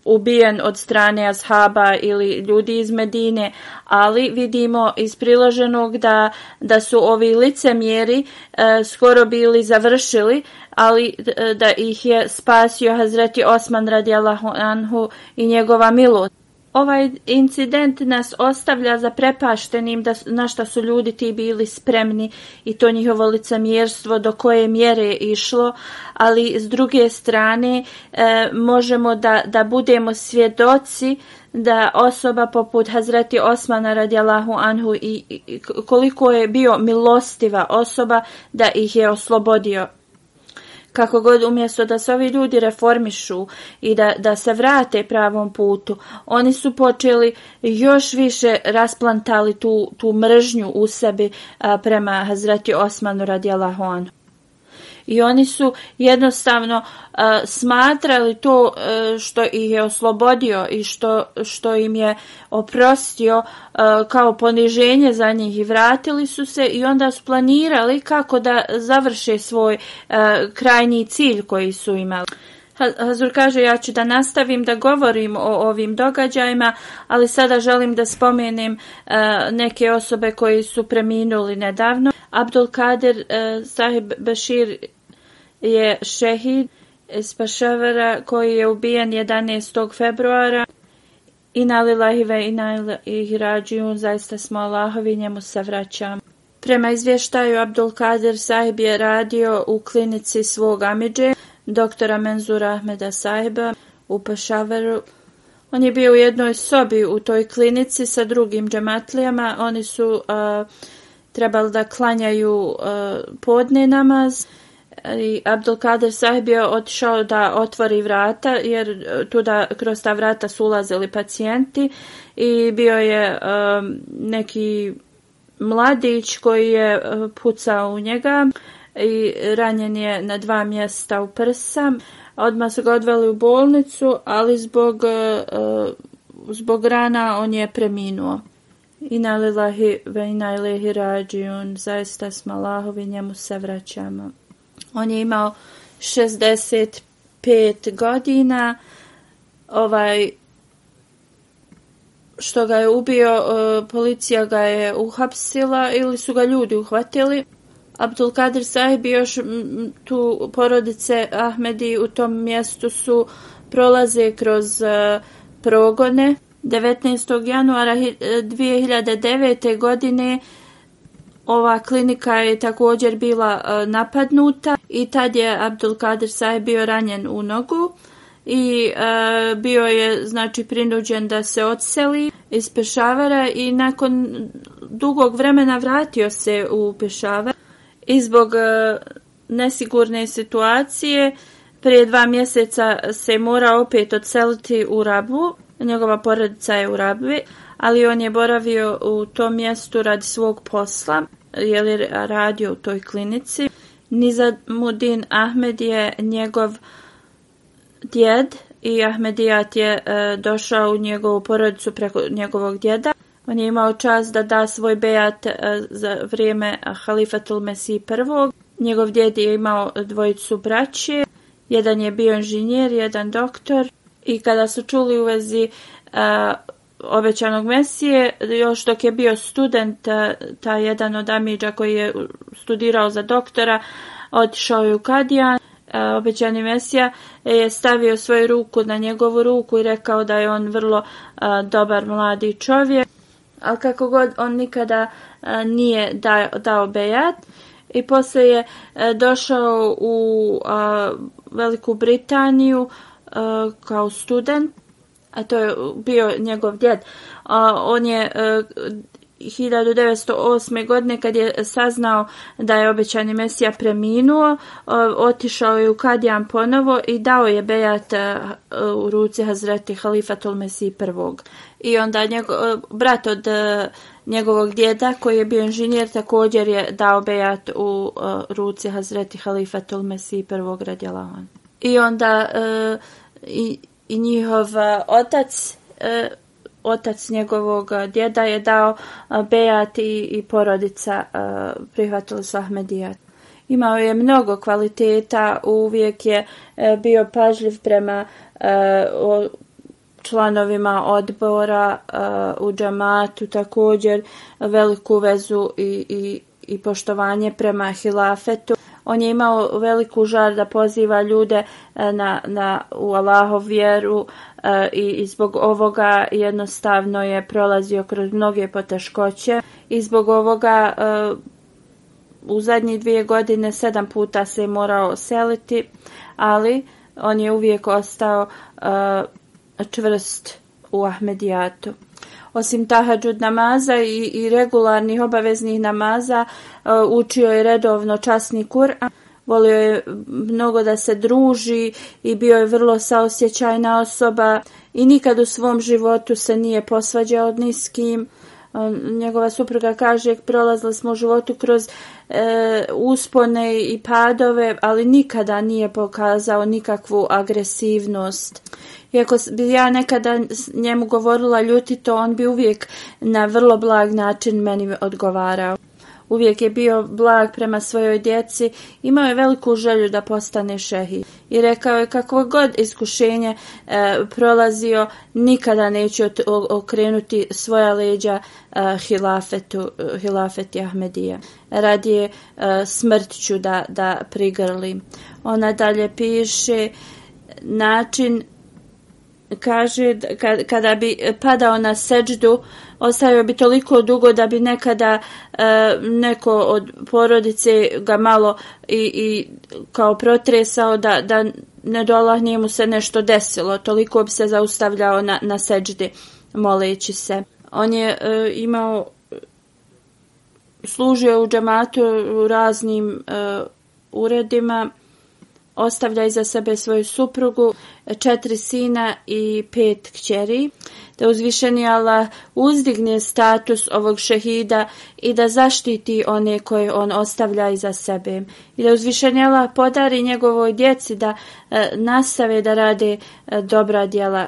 ubijen od strane ashaba ili ljudi iz Medine, ali vidimo iz priloženog da, da su ovi licemjeri e, skoro bili završili, ali e, da ih je spasio Hazreti Osman radijalahu anhu i njegova milost ovaj incident nas ostavlja za prepaštenim da, na šta su ljudi ti bili spremni i to njihovo licemjerstvo do koje mjere je išlo, ali s druge strane e, možemo da, da budemo svjedoci da osoba poput Hazreti Osmana radijalahu anhu i, i koliko je bio milostiva osoba da ih je oslobodio kako god umjesto da se ovi ljudi reformišu i da, da se vrate pravom putu, oni su počeli još više rasplantali tu, tu mržnju u sebi a, prema Hazreti Osmanu radijalahu anhu i oni su jednostavno uh, smatrali to uh, što ih je oslobodio i što, što im je oprostio uh, kao poniženje za njih i vratili su se i onda su planirali kako da završe svoj uh, krajnji cilj koji su imali. Hazur kaže ja ću da nastavim da govorim o ovim događajima, ali sada želim da spomenem e, neke osobe koji su preminuli nedavno. Abdul Kader e, Sahib Bashir je šehid iz Pašavara koji je ubijen 11. februara. i nalilahive i ina ih zaista smo Allahovi, njemu se vraćam. Prema izvještaju Abdul Kadir sahib je radio u klinici svog amidže, doktora Menzura Ahmeda sahiba u Pašavaru. On je bio u jednoj sobi u toj klinici sa drugim džematlijama. Oni su uh, trebali da klanjaju uh, podne namaz i Abdulkader sahib je otišao da otvori vrata jer tuda tu da kroz ta vrata su ulazili pacijenti i bio je um, neki mladić koji je e, pucao u njega i ranjen je na dva mjesta u prsa Odmah su ga odveli u bolnicu, ali zbog, uh, zbog rana on je preminuo. Ina lillahi ve ina ilihi zaista smo Allahovi, njemu se vraćamo. On je imao 65 godina, ovaj, što ga je ubio, e, policija ga je uhapsila ili su ga ljudi uhvatili. Abdul Kadir Sahib još tu porodice Ahmedi u tom mjestu su prolaze kroz e, progone. 19. januara 2009. E, godine ova klinika je također bila e, napadnuta i tad je Abdul Kadir bio ranjen u nogu i e, bio je znači prinuđen da se odseli iz Pešavara i nakon dugog vremena vratio se u Pešavar i zbog e, nesigurne situacije prije dva mjeseca se mora opet odseliti u Rabu. Njegova porodica je u Rabi, ali on je boravio u tom mjestu radi svog posla, jer je radio u toj klinici. Nizamudin Ahmed je njegov djed i Ahmedijat je e, došao u njegovu porodicu preko njegovog djeda. On je imao čas da da svoj bejat e, za vrijeme Halifatul Mesih prvog. Njegov djed je imao dvojicu braće. Jedan je bio inženjer, jedan doktor. I kada su čuli u vezi e, obećanog Mesije, još dok je bio student, ta jedan od Amidža koji je studirao za doktora, otišao je u Kadijan. E, obećani Mesija je stavio svoju ruku na njegovu ruku i rekao da je on vrlo e, dobar mladi čovjek. Ali kako god on nikada e, nije dao bejat. I posle je došao u Veliku Britaniju kao student a to je bio njegov djed a, on je e, a, 1908. godine kad je saznao da je obećani Mesija preminuo, e, otišao je u Kadijan ponovo i dao je bejat e, u ruci Hazreti Halifatul Mesiji prvog. I onda njego, brat od njegovog djeda koji je bio inženjer također je dao bejat u ruci Hazreti Halifatul Mesiji prvog radjelavan. I onda i, i njihov e, otac e, otac njegovog e, djeda je dao bejat i, i porodica prihvatila su Ahmedijat. Imao je mnogo kvaliteta, uvijek je e, bio pažljiv prema e, članovima odbora u džamatu, također veliku vezu i, i, i poštovanje prema hilafetu. On je imao veliku žar da poziva ljude eh, na, na, u Allahov vjeru, E, i zbog ovoga jednostavno je prolazio kroz mnoge poteškoće i zbog ovoga e, u zadnje dvije godine sedam puta se je morao seliti, ali on je uvijek ostao e, čvrst u Ahmedijatu. Osim tahadžud namaza i, i regularnih obaveznih namaza, e, učio je redovno časni Kur'an volio je mnogo da se druži i bio je vrlo saosjećajna osoba i nikad u svom životu se nije posvađao ni s kim. E, njegova supruga kaže, prolazili smo u životu kroz e, uspone i padove, ali nikada nije pokazao nikakvu agresivnost. Iako bi ja nekada njemu govorila ljutito, on bi uvijek na vrlo blag način meni odgovarao uvijek je bio blag prema svojoj djeci, imao je veliku želju da postane šehi. I rekao je kako god iskušenje e, prolazio, nikada neće okrenuti svoja leđa e, hilafetu, hilafeti Ahmedija. Radije e, smrtću da, da prigrli. Ona dalje piše način kaže kada bi padao na seđdu ostavio bi toliko dugo da bi nekada e, neko od porodice ga malo i, i kao protresao da, da ne dolah mu se nešto desilo. Toliko bi se zaustavljao na, na seđdi moleći se. On je e, imao služio u džamatu u raznim e, uredima ostavlja iza sebe svoju suprugu, četiri sina i pet kćeri, da uzvišeni Allah uzdigne status ovog šehida i da zaštiti one koje on ostavlja iza sebe. I da uzvišeni Allah podari njegovoj djeci da e, nastave da rade e, dobra djela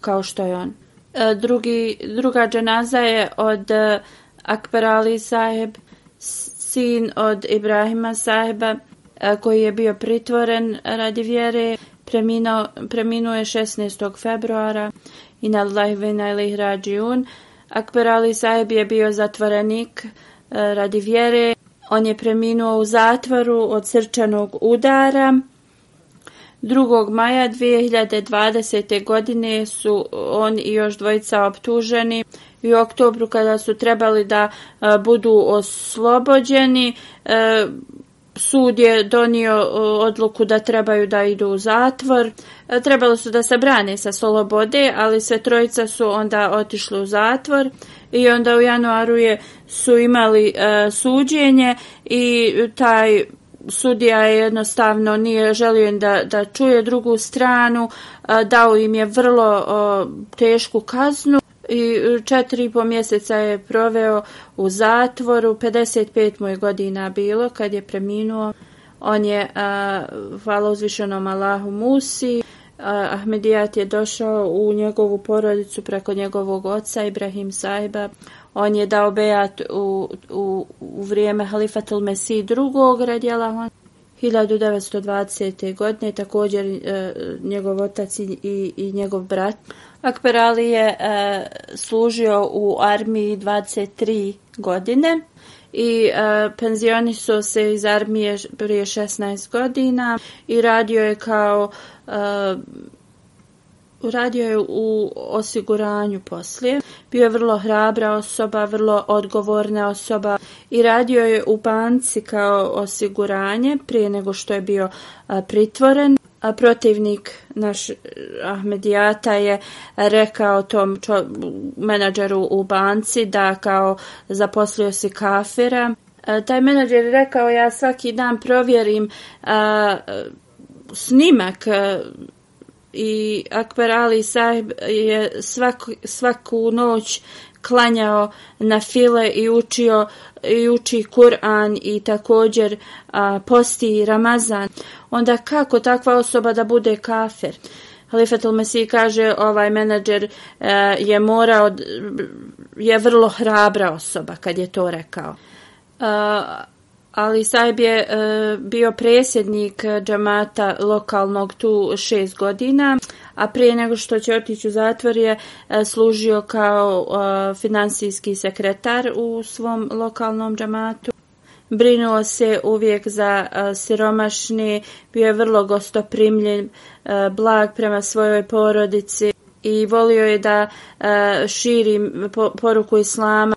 kao što je on. E, drugi, druga dženaza je od e, Akbar Ali saheb, sin od Ibrahima saheba, E, koji je bio pritvoren radi vjere, preminuo, preminuo je 16. februara i na Allahivina ili Rađiun. Akbar Ali saheb je bio zatvorenik e, radi vjere. On je preminuo u zatvoru od srčanog udara. 2. maja 2020. godine su on i još dvojica optuženi i u oktobru kada su trebali da e, budu oslobođeni sud je donio odluku da trebaju da idu u zatvor. E, trebalo su da se brane sa slobode, ali sve trojica su onda otišli u zatvor i onda u januaru je su imali e, suđenje i taj sudija je jednostavno nije želio da, da čuje drugu stranu, e, dao im je vrlo e, tešku kaznu i e, četiri i po mjeseca je proveo u zatvoru, 55 mu je godina bilo kad je preminuo. On je, a, hvala uzvišenom Allahu Musi, a, Ahmedijat je došao u njegovu porodicu preko njegovog oca Ibrahim Saiba. On je dao bejat u, u, u vrijeme Halifatul Mesih drugog radjela 1920. godine, također e, njegov otac i, i, i njegov brat. Akber Ali je e, služio u armiji 23 godine i e, penzionisao se iz armije prije 16 godina i radio je kao e, radio je u osiguranju poslije. Bio je vrlo hrabra osoba, vrlo odgovorna osoba i radio je u banci kao osiguranje prije nego što je bio a, pritvoren a protivnik naš eh, Ahmedijata je rekao tom čo, menadžeru u banci da kao zaposlio si kafira. A, taj menadžer je rekao ja svaki dan provjerim a, snimak a, i Akbar Ali sahib je svaku, svaku noć klanjao na file i učio i uči Kur'an i također a, posti Ramazan, onda kako takva osoba da bude kafir? Halifat al-Masih kaže ovaj menadžer e, je morao, je vrlo hrabra osoba kad je to rekao. E, ali Saib je e, bio presjednik džamata lokalnog tu šest godina, a prije nego što će otići u zatvor je e, služio kao e, finansijski sekretar u svom lokalnom džamatu. Brinuo se uvijek za e, siromašni, bio je vrlo gostoprimljen, blag prema svojoj porodici i volio je da širi poruku islama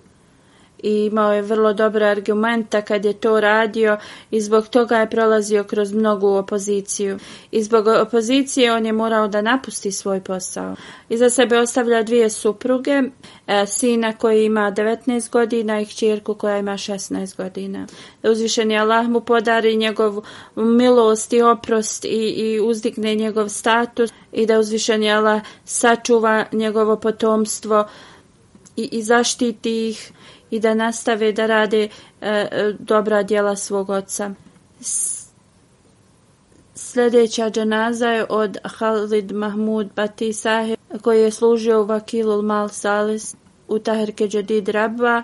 i imao je vrlo dobre argumenta kad je to radio i zbog toga je prolazio kroz mnogu opoziciju. I zbog opozicije on je morao da napusti svoj posao. Iza sebe ostavlja dvije supruge, e, sina koji ima 19 godina i kćerku koja ima 16 godina. Da uzvišeni Allah mu podari njegov milost i oprost i, i uzdigne njegov status i da uzvišeni Allah sačuva njegovo potomstvo i, i zaštiti ih i da nastave da rade e, e dobra djela svog oca. Sljedeća džanaza je od Khalid Mahmud Batisahe Sahib, koji je služio u Vakilul Mal Salis u Tahirke Jadid Rabba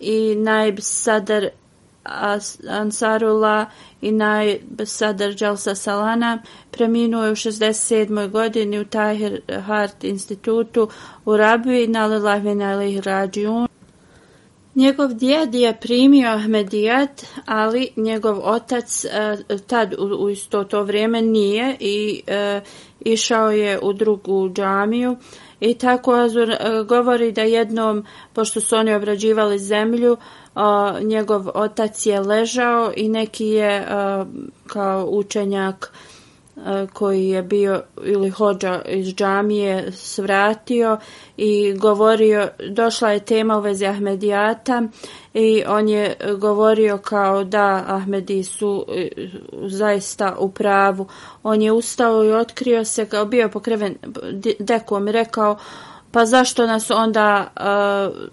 i Naib Sadar Ansarullah i Naib Sadar Jalsa Salana. Preminuo je u 67. godini u Tahir Hart institutu u Rabbi na Lilahvina ilih Rađiun. Njegov djed je primio Ahmedijat, ali njegov otac e, tad u, u isto to vrijeme nije i e, išao je u drugu džamiju. I tako Azur e, govori da jednom, pošto su oni obrađivali zemlju, njegov otac je ležao i neki je e, kao učenjak Eh, koji je bio ili hođa iz džamije svratio i govorio, došla je tema u vezi Ahmedijata i on je govorio kao da Ahmedi su eh, zaista u pravu. On je ustao i otkrio se kao bio pokreven dekom i rekao pa zašto nas onda uh,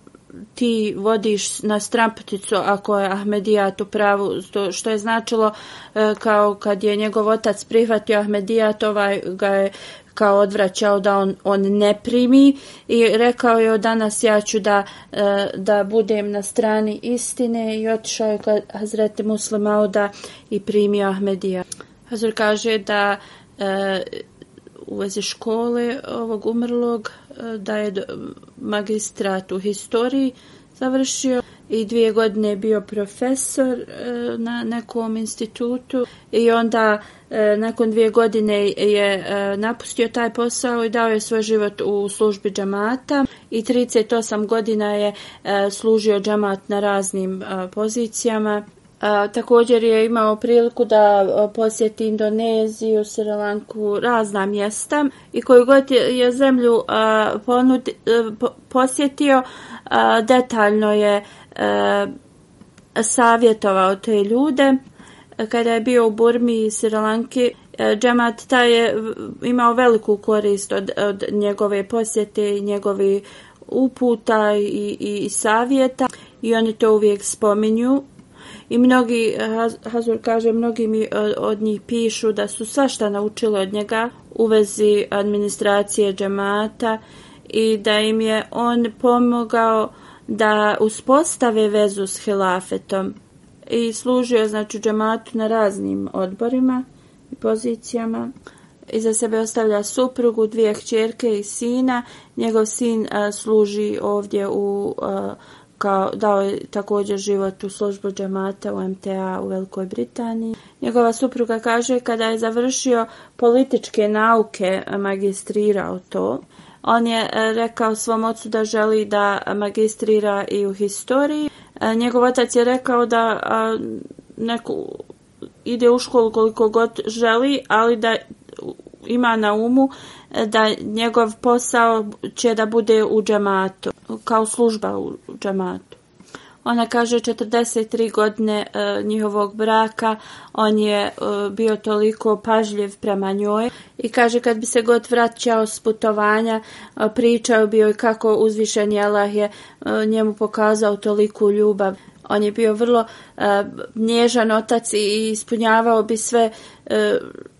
ti vodiš na stramputicu ako je Ahmedijat u pravu, što je značilo e, kao kad je njegov otac prihvatio Ahmedijat, ovaj ga je kao odvraćao da on, on ne primi i rekao je danas ja ću da, e, da budem na strani istine i otišao je kod Hazreti Muslimauda i primio Ahmedijat. Hazur kaže da e, u vezi škole ovog umrlog da je magistrat u historiji završio i dvije godine je bio profesor e, na nekom institutu i onda e, nakon dvije godine je e, napustio taj posao i dao je svoj život u službi džamata i 38 godina je služio džamat na raznim pozicijama. A, također je imao priliku da posjeti Indoneziju, Sri Lanku, razna mjesta. I koju god je zemlju a, ponudi, a, po, posjetio, a, detaljno je a, savjetovao te ljude. Kada je bio u Burmi i Sri Džemat ta je imao veliku korist od, od njegove posjete i njegovi uputa i, i, i savjeta. I oni to uvijek spominju i mnogi, eh, Hazur kaže, mnogi mi eh, od njih pišu da su svašta naučili od njega u vezi administracije džemata i da im je on pomogao da uspostave vezu s hilafetom i služio znači džematu na raznim odborima i pozicijama i za sebe ostavlja suprugu, dvije kćerke i sina. Njegov sin a, služi ovdje u a, kao dao je također život u službu džemata u MTA u Velikoj Britaniji. Njegova supruga kaže kada je završio političke nauke, magistrirao to. On je e, rekao svom ocu da želi da magistrira i u historiji. E, njegov otac je rekao da neku ide u školu koliko god želi, ali da ima na umu e, da njegov posao će da bude u džamatu, kao služba u džamatu. Ona kaže 43 godine e, njihovog braka, on je e, bio toliko pažljiv prema njoj i kaže kad bi se god vraćao s putovanja, e, pričao bi i kako uzvišen Allah je e, njemu pokazao toliku ljubav. On je bio vrlo uh, nježan otac i ispunjavao bi sve uh,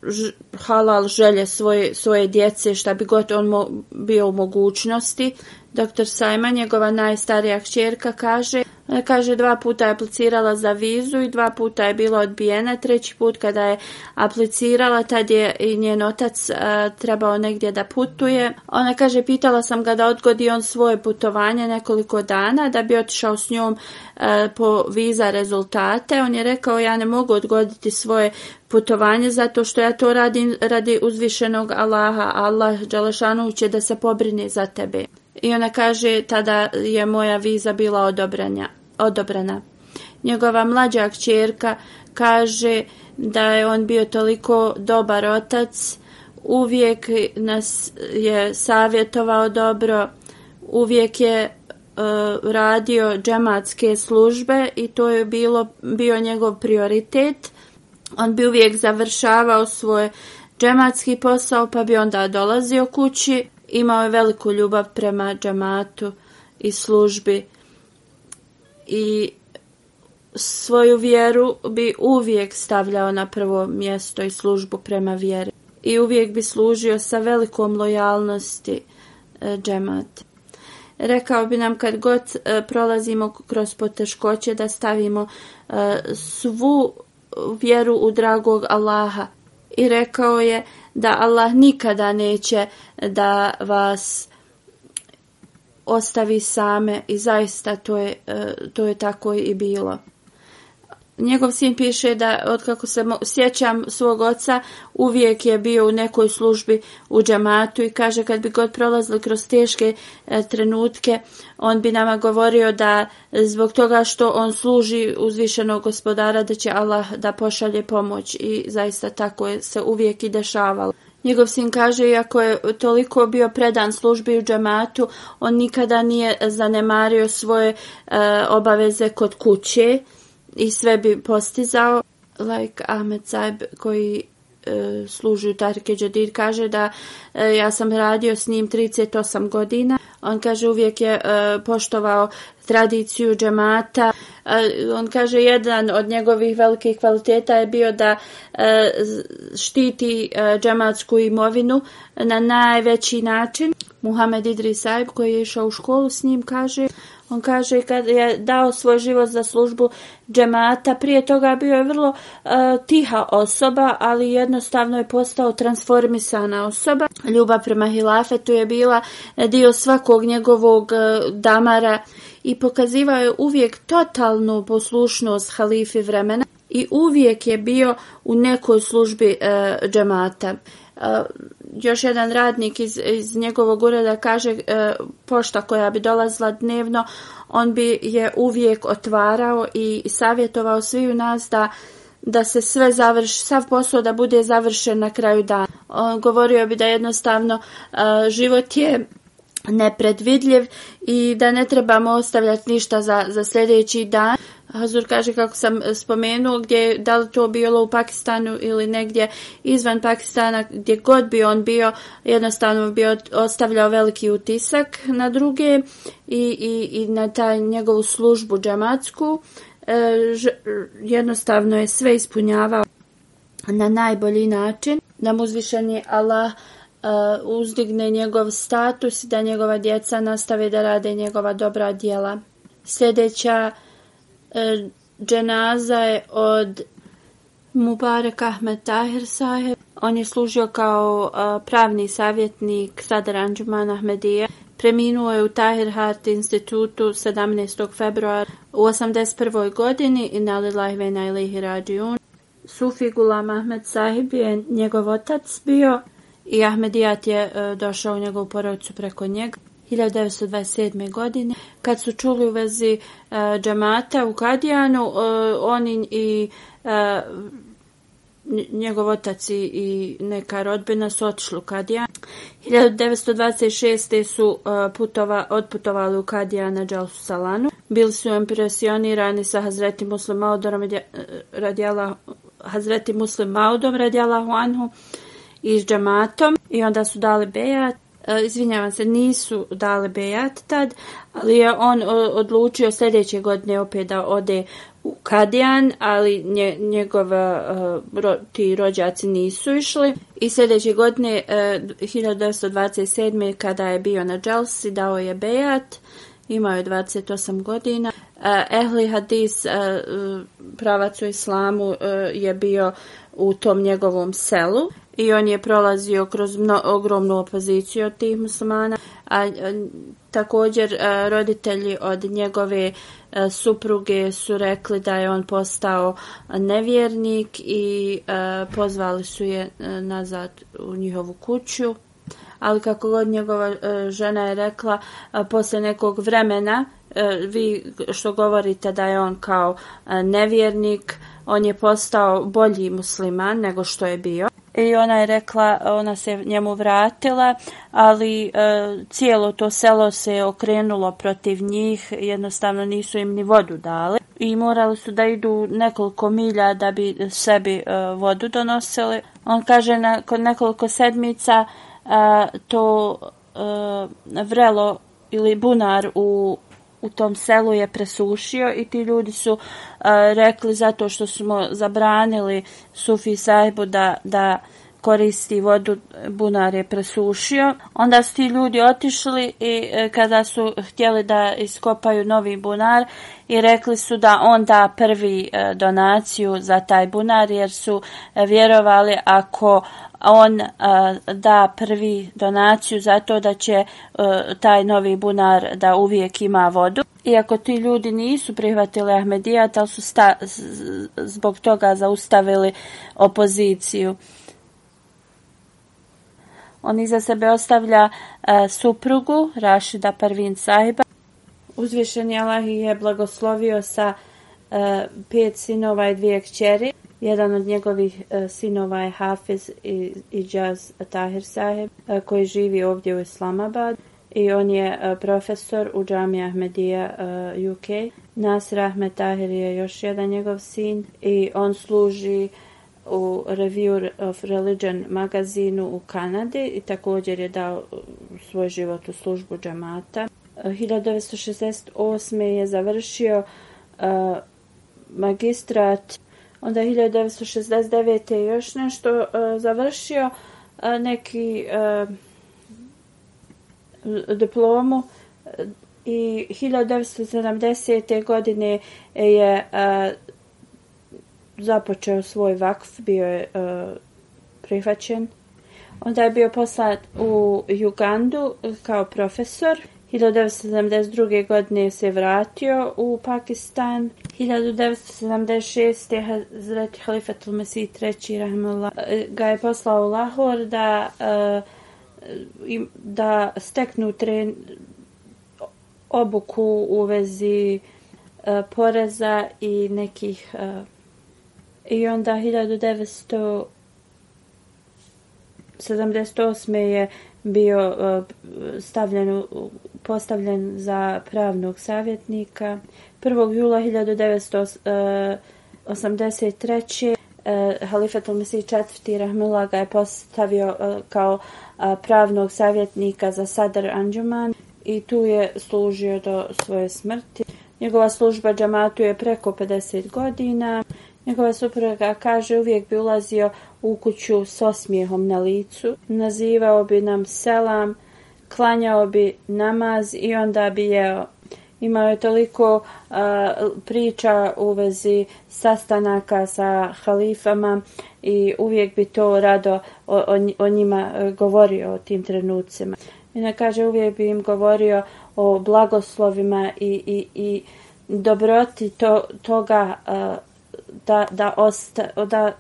ž, halal želje svoje, svoje djece, šta bi god on mo, bio u mogućnosti. Dr. Sajma, njegova najstarija kćerka, kaže, E, kaže dva puta je aplicirala za vizu i dva puta je bila odbijena. Treći put kada je aplicirala, tad je i njen otac a, trebao negdje da putuje. Ona kaže, pitala sam ga da odgodi on svoje putovanje nekoliko dana da bi otišao s njom a, po viza rezultate. On je rekao, ja ne mogu odgoditi svoje putovanje zato što ja to radim radi uzvišenog Allaha. Allah Đalešanu će da se pobrini za tebe. I ona kaže, tada je moja viza bila odobranja, odobrana. Njegova mlađa kćerka kaže da je on bio toliko dobar otac, uvijek nas je savjetovao dobro, uvijek je uh, radio džematske službe i to je bilo bio njegov prioritet. On bi uvijek završavao svoj džematski posao pa bi onda dolazio kući imao je veliku ljubav prema džamatu i službi i svoju vjeru bi uvijek stavljao na prvo mjesto i službu prema vjeri i uvijek bi služio sa velikom lojalnosti e, džemati. Rekao bi nam kad god e, prolazimo kroz poteškoće da stavimo e, svu vjeru u dragog Allaha i rekao je da Allah nikada neće da vas ostavi same i zaista to je, e, to je tako i bilo. Njegov sin piše da, od kako se sjećam svog oca, uvijek je bio u nekoj službi u džamatu i kaže kad bi god prolazili kroz teške e, trenutke, on bi nama govorio da zbog toga što on služi uzvišenog gospodara da će Allah da pošalje pomoć i zaista tako je se uvijek i dešavalo. Njegov sin kaže, iako je toliko bio predan službi u džamatu, on nikada nije zanemario svoje e, obaveze kod kuće i sve bi postizao. Like Ahmed Saib koji e, služi u Tarike Džadir kaže da e, ja sam radio s njim 38 godina. On kaže uvijek je e, poštovao tradiciju džemata. E, on kaže jedan od njegovih velikih kvaliteta je bio da e, štiti e, džematsku imovinu na najveći način. Muhammed Idris Saib koji je išao u školu s njim kaže on kaže kad je dao svoj život za službu džemata, prije toga bio je vrlo uh, tiha osoba, ali jednostavno je postao transformisana osoba. Ljubav prema hilafetu je bila dio svakog njegovog uh, damara i pokazivao je uvijek totalnu poslušnost halifi vremena i uvijek je bio u nekoj službi e, džemata. E, još jedan radnik iz, iz njegovog ureda kaže e, pošta koja bi dolazila dnevno, on bi je uvijek otvarao i savjetovao sviju nas da da se sve završi, sav posao da bude završen na kraju dana. On govorio bi da jednostavno e, život je nepredvidljiv i da ne trebamo ostavljati ništa za, za sljedeći dan. Hazur kaže kako sam spomenuo gdje da li to bilo u Pakistanu ili negdje izvan Pakistana gdje god bi on bio jednostavno bi ostavljao veliki utisak na druge i, i, i na taj njegovu službu džamatsku e, jednostavno je sve ispunjavao na najbolji način da mu uzvišeni Allah uh, Uh, uzdigne njegov status i da njegova djeca nastave da rade njegova dobra djela. Sljedeća uh, dženaza je od Mubarek Ahmed Tahir Saheb. On je služio kao uh, pravni savjetnik Sadar Anđuman Ahmedije. Preminuo je u Tahir Hart institutu 17. februara u 81. godini i nalilaj vena ilihi rađiun. Sufi Gulam Ahmed Sahib je njegov otac bio i Ahmedijat je e, došao u njegovu porodicu preko njega. 1927. godine, kad su čuli u vezi e, džamata u Kadijanu, e, oni i e, njegov otac i neka rodbina su otišli u Kadijan. 1926. su uh, putova, odputovali u Kadijan na Džalsu Salanu. Bili su impresionirani sa Hazreti Muslim Maudom e, radijala Hazreti Muslim Maudom radijala Huanhu. Uh, i s džamatom i onda su dali bejat. E, izvinjavam se, nisu dali bejat tad, ali je on e, odlučio sljedeće godine opet da ode u Kadijan, ali nje, njegova uh, e, ro, ti rođaci nisu išli. I sljedeće godine, e, uh, 1927. kada je bio na Dželsi, dao je bejat, imao je 28 godina. Uh, Ehli Hadis, uh, pravac u islamu, uh, je bio u tom njegovom selu i on je prolazio kroz mno, ogromnu opoziciju od tih muslimana, a, a također a, roditelji od njegove a, supruge su rekli da je on postao nevjernik i a, pozvali su je a, nazad u njihovu kuću. Ali kako god njegova a, žena je rekla, a, posle nekog vremena, a, vi što govorite da je on kao a, nevjernik, on je postao bolji musliman nego što je bio i ona je rekla, ona se njemu vratila, ali e, cijelo to selo se okrenulo protiv njih, jednostavno nisu im ni vodu dali i morali su da idu nekoliko milja da bi sebi e, vodu donosili. On kaže nakon nekoliko sedmica e, to e, vrelo ili bunar u u tom selu je presušio i ti ljudi su rekli zato što smo zabranili Sufi Sajbu da, da koristi vodu, bunar je presušio. Onda su ti ljudi otišli i e, kada su htjeli da iskopaju novi bunar i rekli su da onda prvi e, donaciju za taj bunar jer su e, vjerovali ako on e, da prvi donaciju zato da će e, taj novi bunar da uvijek ima vodu. Iako ti ljudi nisu prihvatili Ahmedijat, ali su sta, zbog toga zaustavili opoziciju. On iza sebe ostavlja e, suprugu Rašida Parvin Sahiba. Uzvišeni Allah je blagoslovio sa pet sinova i dvije kćeri. Jedan od njegovih e, sinova je Hafiz i, i Jaz Tahir Saheb, e, koji živi ovdje u Islamabad i on je e, profesor u džami Ahmedija UK. Nasir Ahmed Tahir je još jedan njegov sin i on služi u Review of Religion magazinu u Kanadi i također je dao svoj život u službu džamata. 1968. je završio uh, magistrat onda 1969. je još nešto uh, završio uh, neki uh, diplomu i 1970. godine je uh, započeo svoj vakf, bio je uh, prihvaćen. Onda je bio poslat u Jugandu kao profesor 1972. godine se vratio u Pakistan. 1976. Hazreti Halifatul Mesih III. Rahimullah e, ga je poslao u Lahor da, e, da steknu tren, obuku u vezi e, poreza i nekih i onda 1978. je bio e, stavljen postavljen za pravnog savjetnika. 1. jula 1983. Halifat al-Mesih IV. Rahmullah ga je postavio e, kao e, pravnog savjetnika za Sadr Anđuman i tu je služio do svoje smrti. Njegova služba džamatu je preko 50 godina. Njegova supruga kaže uvijek bi ulazio u kuću s osmijehom na licu. Nazivao bi nam selam, klanjao bi namaz i onda bi jeo. Imao je toliko uh, priča u vezi sastanaka sa halifama i uvijek bi to rado o, o, o njima e, govorio o tim trenucima. I ne kaže uvijek bi im govorio o blagoslovima i, i, i dobroti to, toga uh, da, da, osta, da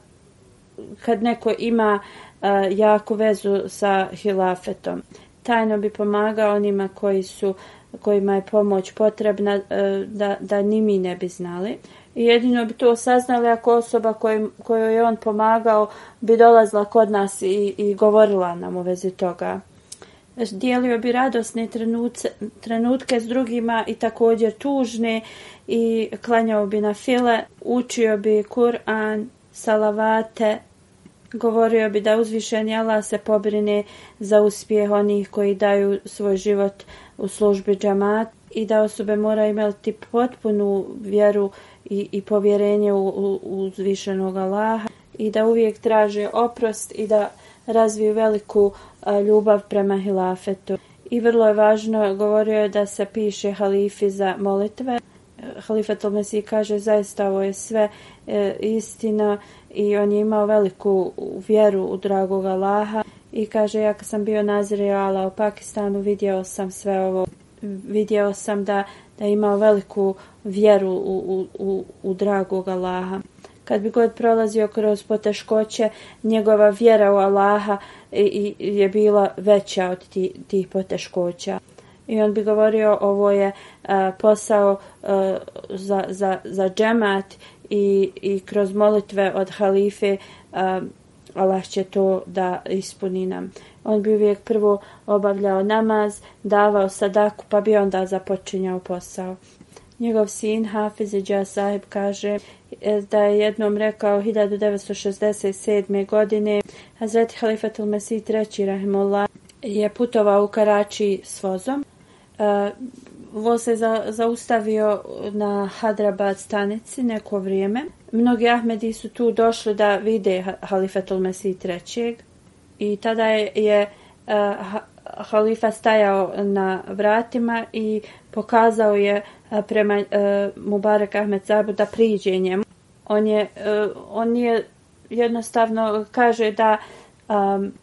kad neko ima uh, jaku vezu sa hilafetom tajno bi pomagao onima koji su kojima je pomoć potrebna uh, da, da ni mi ne bi znali. I jedino bi to saznali ako osoba kojim, kojoj je on pomagao bi dolazila kod nas i, i govorila nam u vezi toga. Dijelio bi radosne trenutke, trenutke s drugima i također tužne i klanjao bi na file, učio bi Kur'an, salavate, Govorio bi da uzvišeni Allah se pobrine za uspjeh onih koji daju svoj život u službi džamat i da osobe mora imati potpunu vjeru i, i povjerenje u, u, u uzvišenog Allaha i da uvijek traže oprost i da razviju veliku a, ljubav prema hilafetu. I vrlo je važno, govorio je da se piše halifi za molitve. Halifat al-Mesih kaže zaista ovo je sve e, istina i on je imao veliku vjeru u dragog Allaha. I kaže ja kad sam bio nazirala u Pakistanu vidio sam sve ovo. Vidio sam da, da je imao veliku vjeru u, u, u, u dragog Allaha. Kad bi god prolazio kroz poteškoće njegova vjera u Allaha i, i je bila veća od tih, tih poteškoća i on bi govorio ovo je uh, posao uh, za, za, za džemat i, i kroz molitve od halife uh, Allah će to da ispuni nam. On bi uvijek prvo obavljao namaz, davao sadaku, pa bi onda započinjao posao. Njegov sin Hafiz Iđa Sahib kaže da je jednom rekao 1967. godine Hazreti Halifatul Mesih III. Rahimullah je putovao u Karači s vozom. Uh, voz se za, zaustavio na Hadrabad stanici neko vrijeme. Mnogi Ahmedi su tu došli da vide Halifetul Mesih III. I tada je, je uh, halifa stajao na vratima i pokazao je eh, prema uh, Mubarak Ahmed Zabu da priđe njemu. On je, uh, on je jednostavno kaže da Um,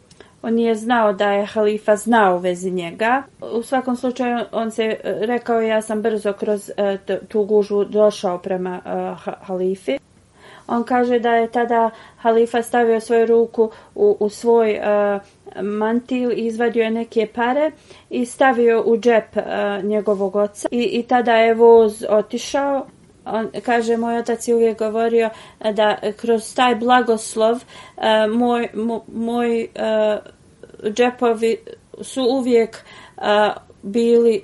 on nije znao da je halifa znao u vezi njega. U svakom slučaju on se e, rekao ja sam brzo kroz e, tu gužu došao prema e, halifi. On kaže da je tada halifa stavio svoju ruku u, u svoj uh, mantil i izvadio je neke pare i stavio u džep uh, njegovog oca I, i tada je voz otišao on kaže moj otac je uvijek govorio da kroz taj blagoslov uh, moj, moj uh, džepovi su uvijek a, bili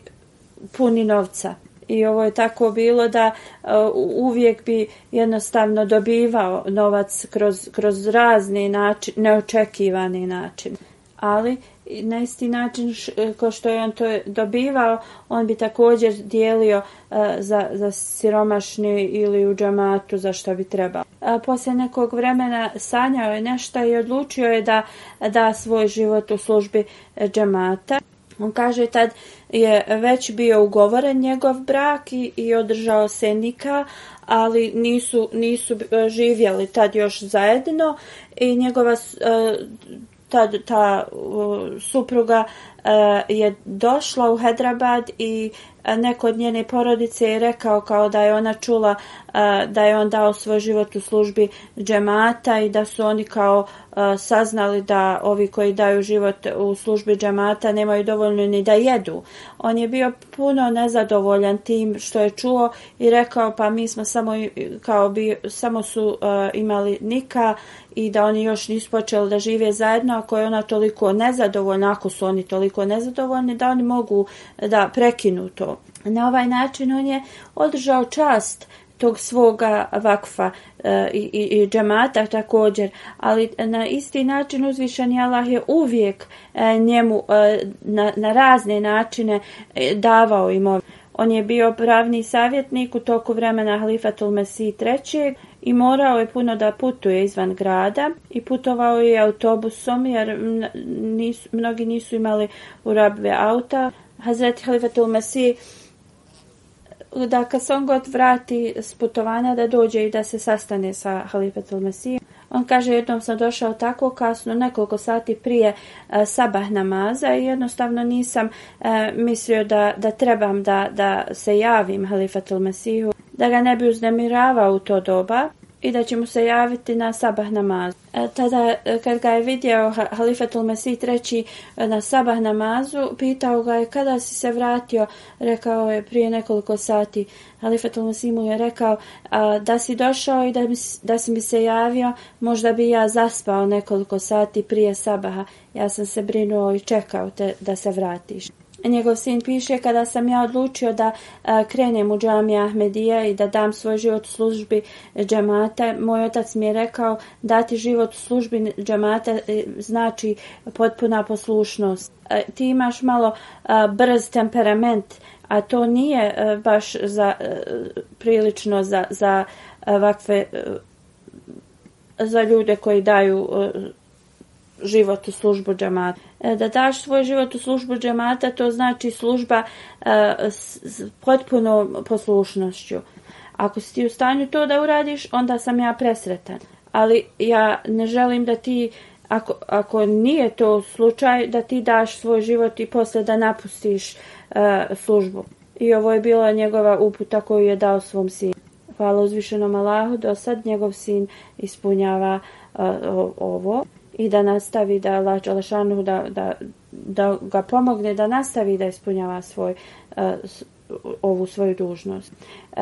puni novca i ovo je tako bilo da a, uvijek bi jednostavno dobivao novac kroz, kroz razni način, neočekivani način. Ali na isti način e, ko što je on to dobivao, on bi također dijelio uh, za, za siromašni ili u džamatu za što bi trebao. A poslije nekog vremena sanjao je nešto i odlučio je da da svoj život u službi džamata. On kaže tad je već bio ugovoren njegov brak i, i održao se nika, ali nisu, nisu živjeli tad još zajedno i njegova e, ta, ta supruga uh, je došla u Hedrabad i e, neko od njene porodice je rekao kao da je ona čula e, da je on dao svoj život u službi džemata i da su oni kao saznali da ovi koji daju život u službi džemata nemaju dovoljno ni da jedu. On je bio puno nezadovoljan tim što je čuo i rekao pa mi smo samo kao bi samo su imali nika i da oni još nisu počeli da žive zajedno, ako je ona toliko nezadovoljna, ako su oni toliko nezadovoljni, da oni mogu da prekinu to. Na ovaj način on je održao čast tog svoga vakfa e, i, i, džemata također, ali na isti način uzvišeni Allah je uvijek e, njemu e, na, na razne načine e, davao imovinu. On je bio pravni savjetnik u toku vremena Halifatul Mesih III i morao je puno da putuje izvan grada i putovao je autobusom jer nisu, mnogi nisu imali u rabve auta. Hazreti Halifatul Mesih da kad se on god vrati s putovanja da dođe i da se sastane sa Halifatul Masih. On kaže jednom sam došao tako kasno, nekoliko sati prije e, sabah namaza i jednostavno nisam e, mislio da, da trebam da, da se javim Halifatul Mesihu, da ga ne bi uznemiravao u to doba i da će mu se javiti na sabah namazu. E, tada e, kad ga je vidio Halifatul Mesih treći e, na sabah namazu, pitao ga je kada si se vratio, rekao je prije nekoliko sati. Halifatul Mesih mu je rekao da si došao i da, mi, da si mi se javio, možda bi ja zaspao nekoliko sati prije sabaha. Ja sam se brinuo i čekao te da se vratiš. Njegov sin piše kada sam ja odlučio da a, krenem u džamija Ahmedija i da dam svoj život u službi džamata, moj otac mi je rekao dati život u službi džamata e, znači potpuna poslušnost. A, ti imaš malo a, brz temperament, a to nije a, baš za a, prilično za, za ovakve za ljude koji daju a, život u službu džamata. E, da daš svoj život u službu džamata, to znači služba e, s potpunom poslušnošću. Ako si ti u stanju to da uradiš, onda sam ja presretan. Ali ja ne želim da ti, ako, ako nije to slučaj, da ti daš svoj život i posle da napustiš uh, službu. I ovo je bila njegova uputa koju je dao svom sinu. Hvala uzvišenom Allahu, do sad njegov sin ispunjava uh, ovo i da nastavi da Allah Đalešanu da, da, da ga pomogne da nastavi da ispunjava svoj uh, ovu svoju dužnost. Uh,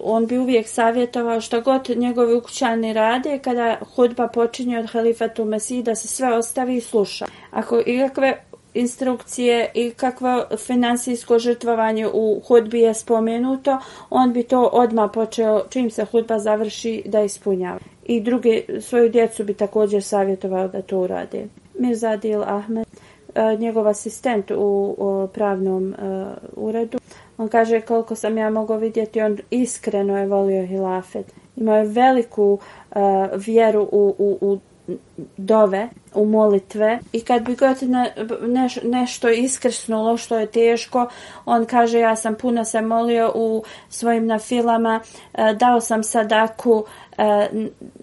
on bi uvijek savjetovao što god njegovi ukućani rade kada hudba počinje od halifatu Mesih da se sve ostavi i sluša. Ako ikakve instrukcije i kakvo finansijsko žrtvovanje u hudbi je spomenuto, on bi to odmah počeo čim se hudba završi da ispunjava i druge svoju djecu bi također savjetovao da to urade. Mirza Adil Ahmed, e, njegov asistent u, pravnom e, uredu, on kaže koliko sam ja mogao vidjeti, on iskreno je volio hilafet. Imao je veliku e, vjeru u, u, u dove, u molitve i kad bi god ne, neš, nešto iskrsnulo što je teško, on kaže ja sam puno se molio u svojim nafilama, e, dao sam sadaku, e,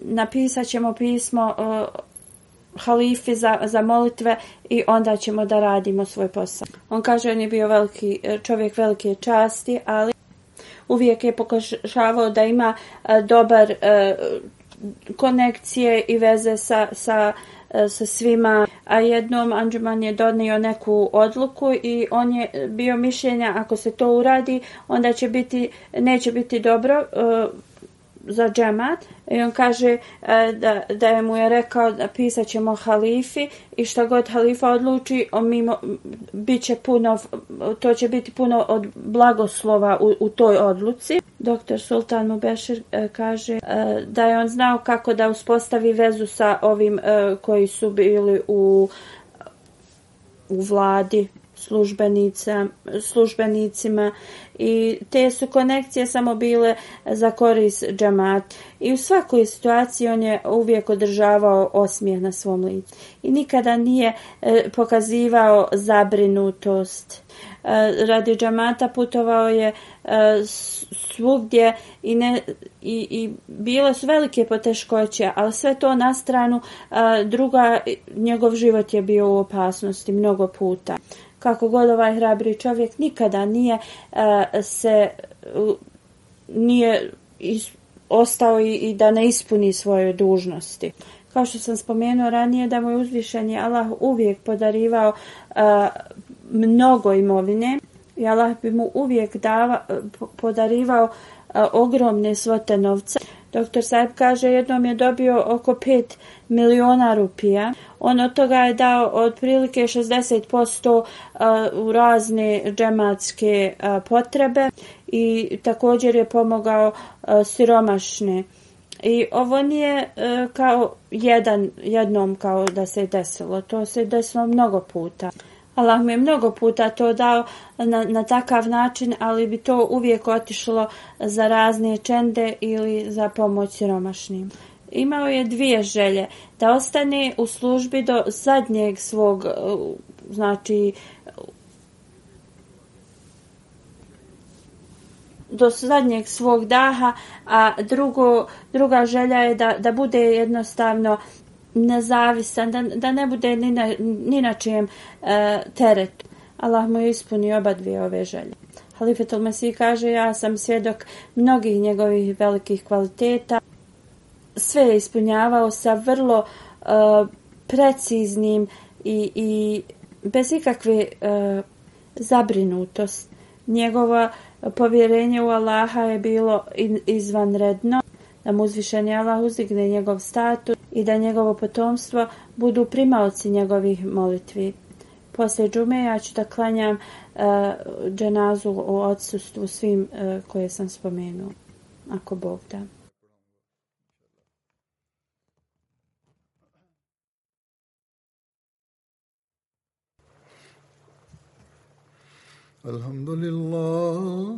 napisat ćemo pismo e, halifi za, za molitve i onda ćemo da radimo svoj posao. On kaže on je bio veliki čovjek velike časti, ali uvijek je pokušavao da ima e, dobar e, konekcije i veze sa, sa, e, sa svima. A jednom Anđuman je donio neku odluku i on je bio mišljenja ako se to uradi, onda će biti, neće biti dobro e, za džemat i on kaže e, da, da je mu je rekao da pisat ćemo halifi i šta god halifa odluči on mimo, bit će puno, to će biti puno od blagoslova u, u toj odluci. Doktor Sultan Mubešir e, kaže e, da je on znao kako da uspostavi vezu sa ovim e, koji su bili u u vladi službenicima i te su konekcije samo bile za koris džamat. I u svakoj situaciji on je uvijek održavao osmijeh na svom licu. I nikada nije e, pokazivao zabrinutost. E, radi džamata putovao je e, svugdje i, ne, i, i bile su velike poteškoće, ali sve to na stranu e, druga, njegov život je bio u opasnosti mnogo puta kako god ovaj hrabri čovjek nikada nije e, se nije is, ostao i, i da ne ispuni svoje dužnosti. Kao što sam spomenuo ranije da mu je uzvišen je Allah uvijek podarivao e, mnogo imovine i Allah bi mu uvijek dava, e, podarivao e, ogromne svote novca. Doktor Saib kaže jednom je dobio oko 5 miliona rupija. On od toga je dao otprilike 60% u razne džematske potrebe i također je pomogao siromašne. I ovo nije e, kao jedan, jednom kao da se desilo. To se desilo mnogo puta. Allah mi je mnogo puta to dao na, na takav način, ali bi to uvijek otišlo za razne čende ili za pomoć siromašnim imao je dvije želje. Da ostane u službi do zadnjeg svog, uh, znači, do zadnjeg svog daha, a drugo, druga želja je da, da bude jednostavno nezavisan, da, da ne bude ni na, ni na čijem e, teretu. Allah mu je ispunio oba dvije ove želje. Halifetul Mesih kaže, ja sam svjedok mnogih njegovih velikih kvaliteta sve je ispunjavao sa vrlo e, preciznim i, i bez ikakve e, zabrinutost. Njegovo povjerenje u Allaha je bilo izvanredno, da mu uzvišeni Allah uzdigne njegov status i da njegovo potomstvo budu primalci njegovih molitvi. Poslije džume ja ću da klanjam uh, dženazu u odsustvu svim uh, koje sam spomenuo, ako Bog da. الحمد لله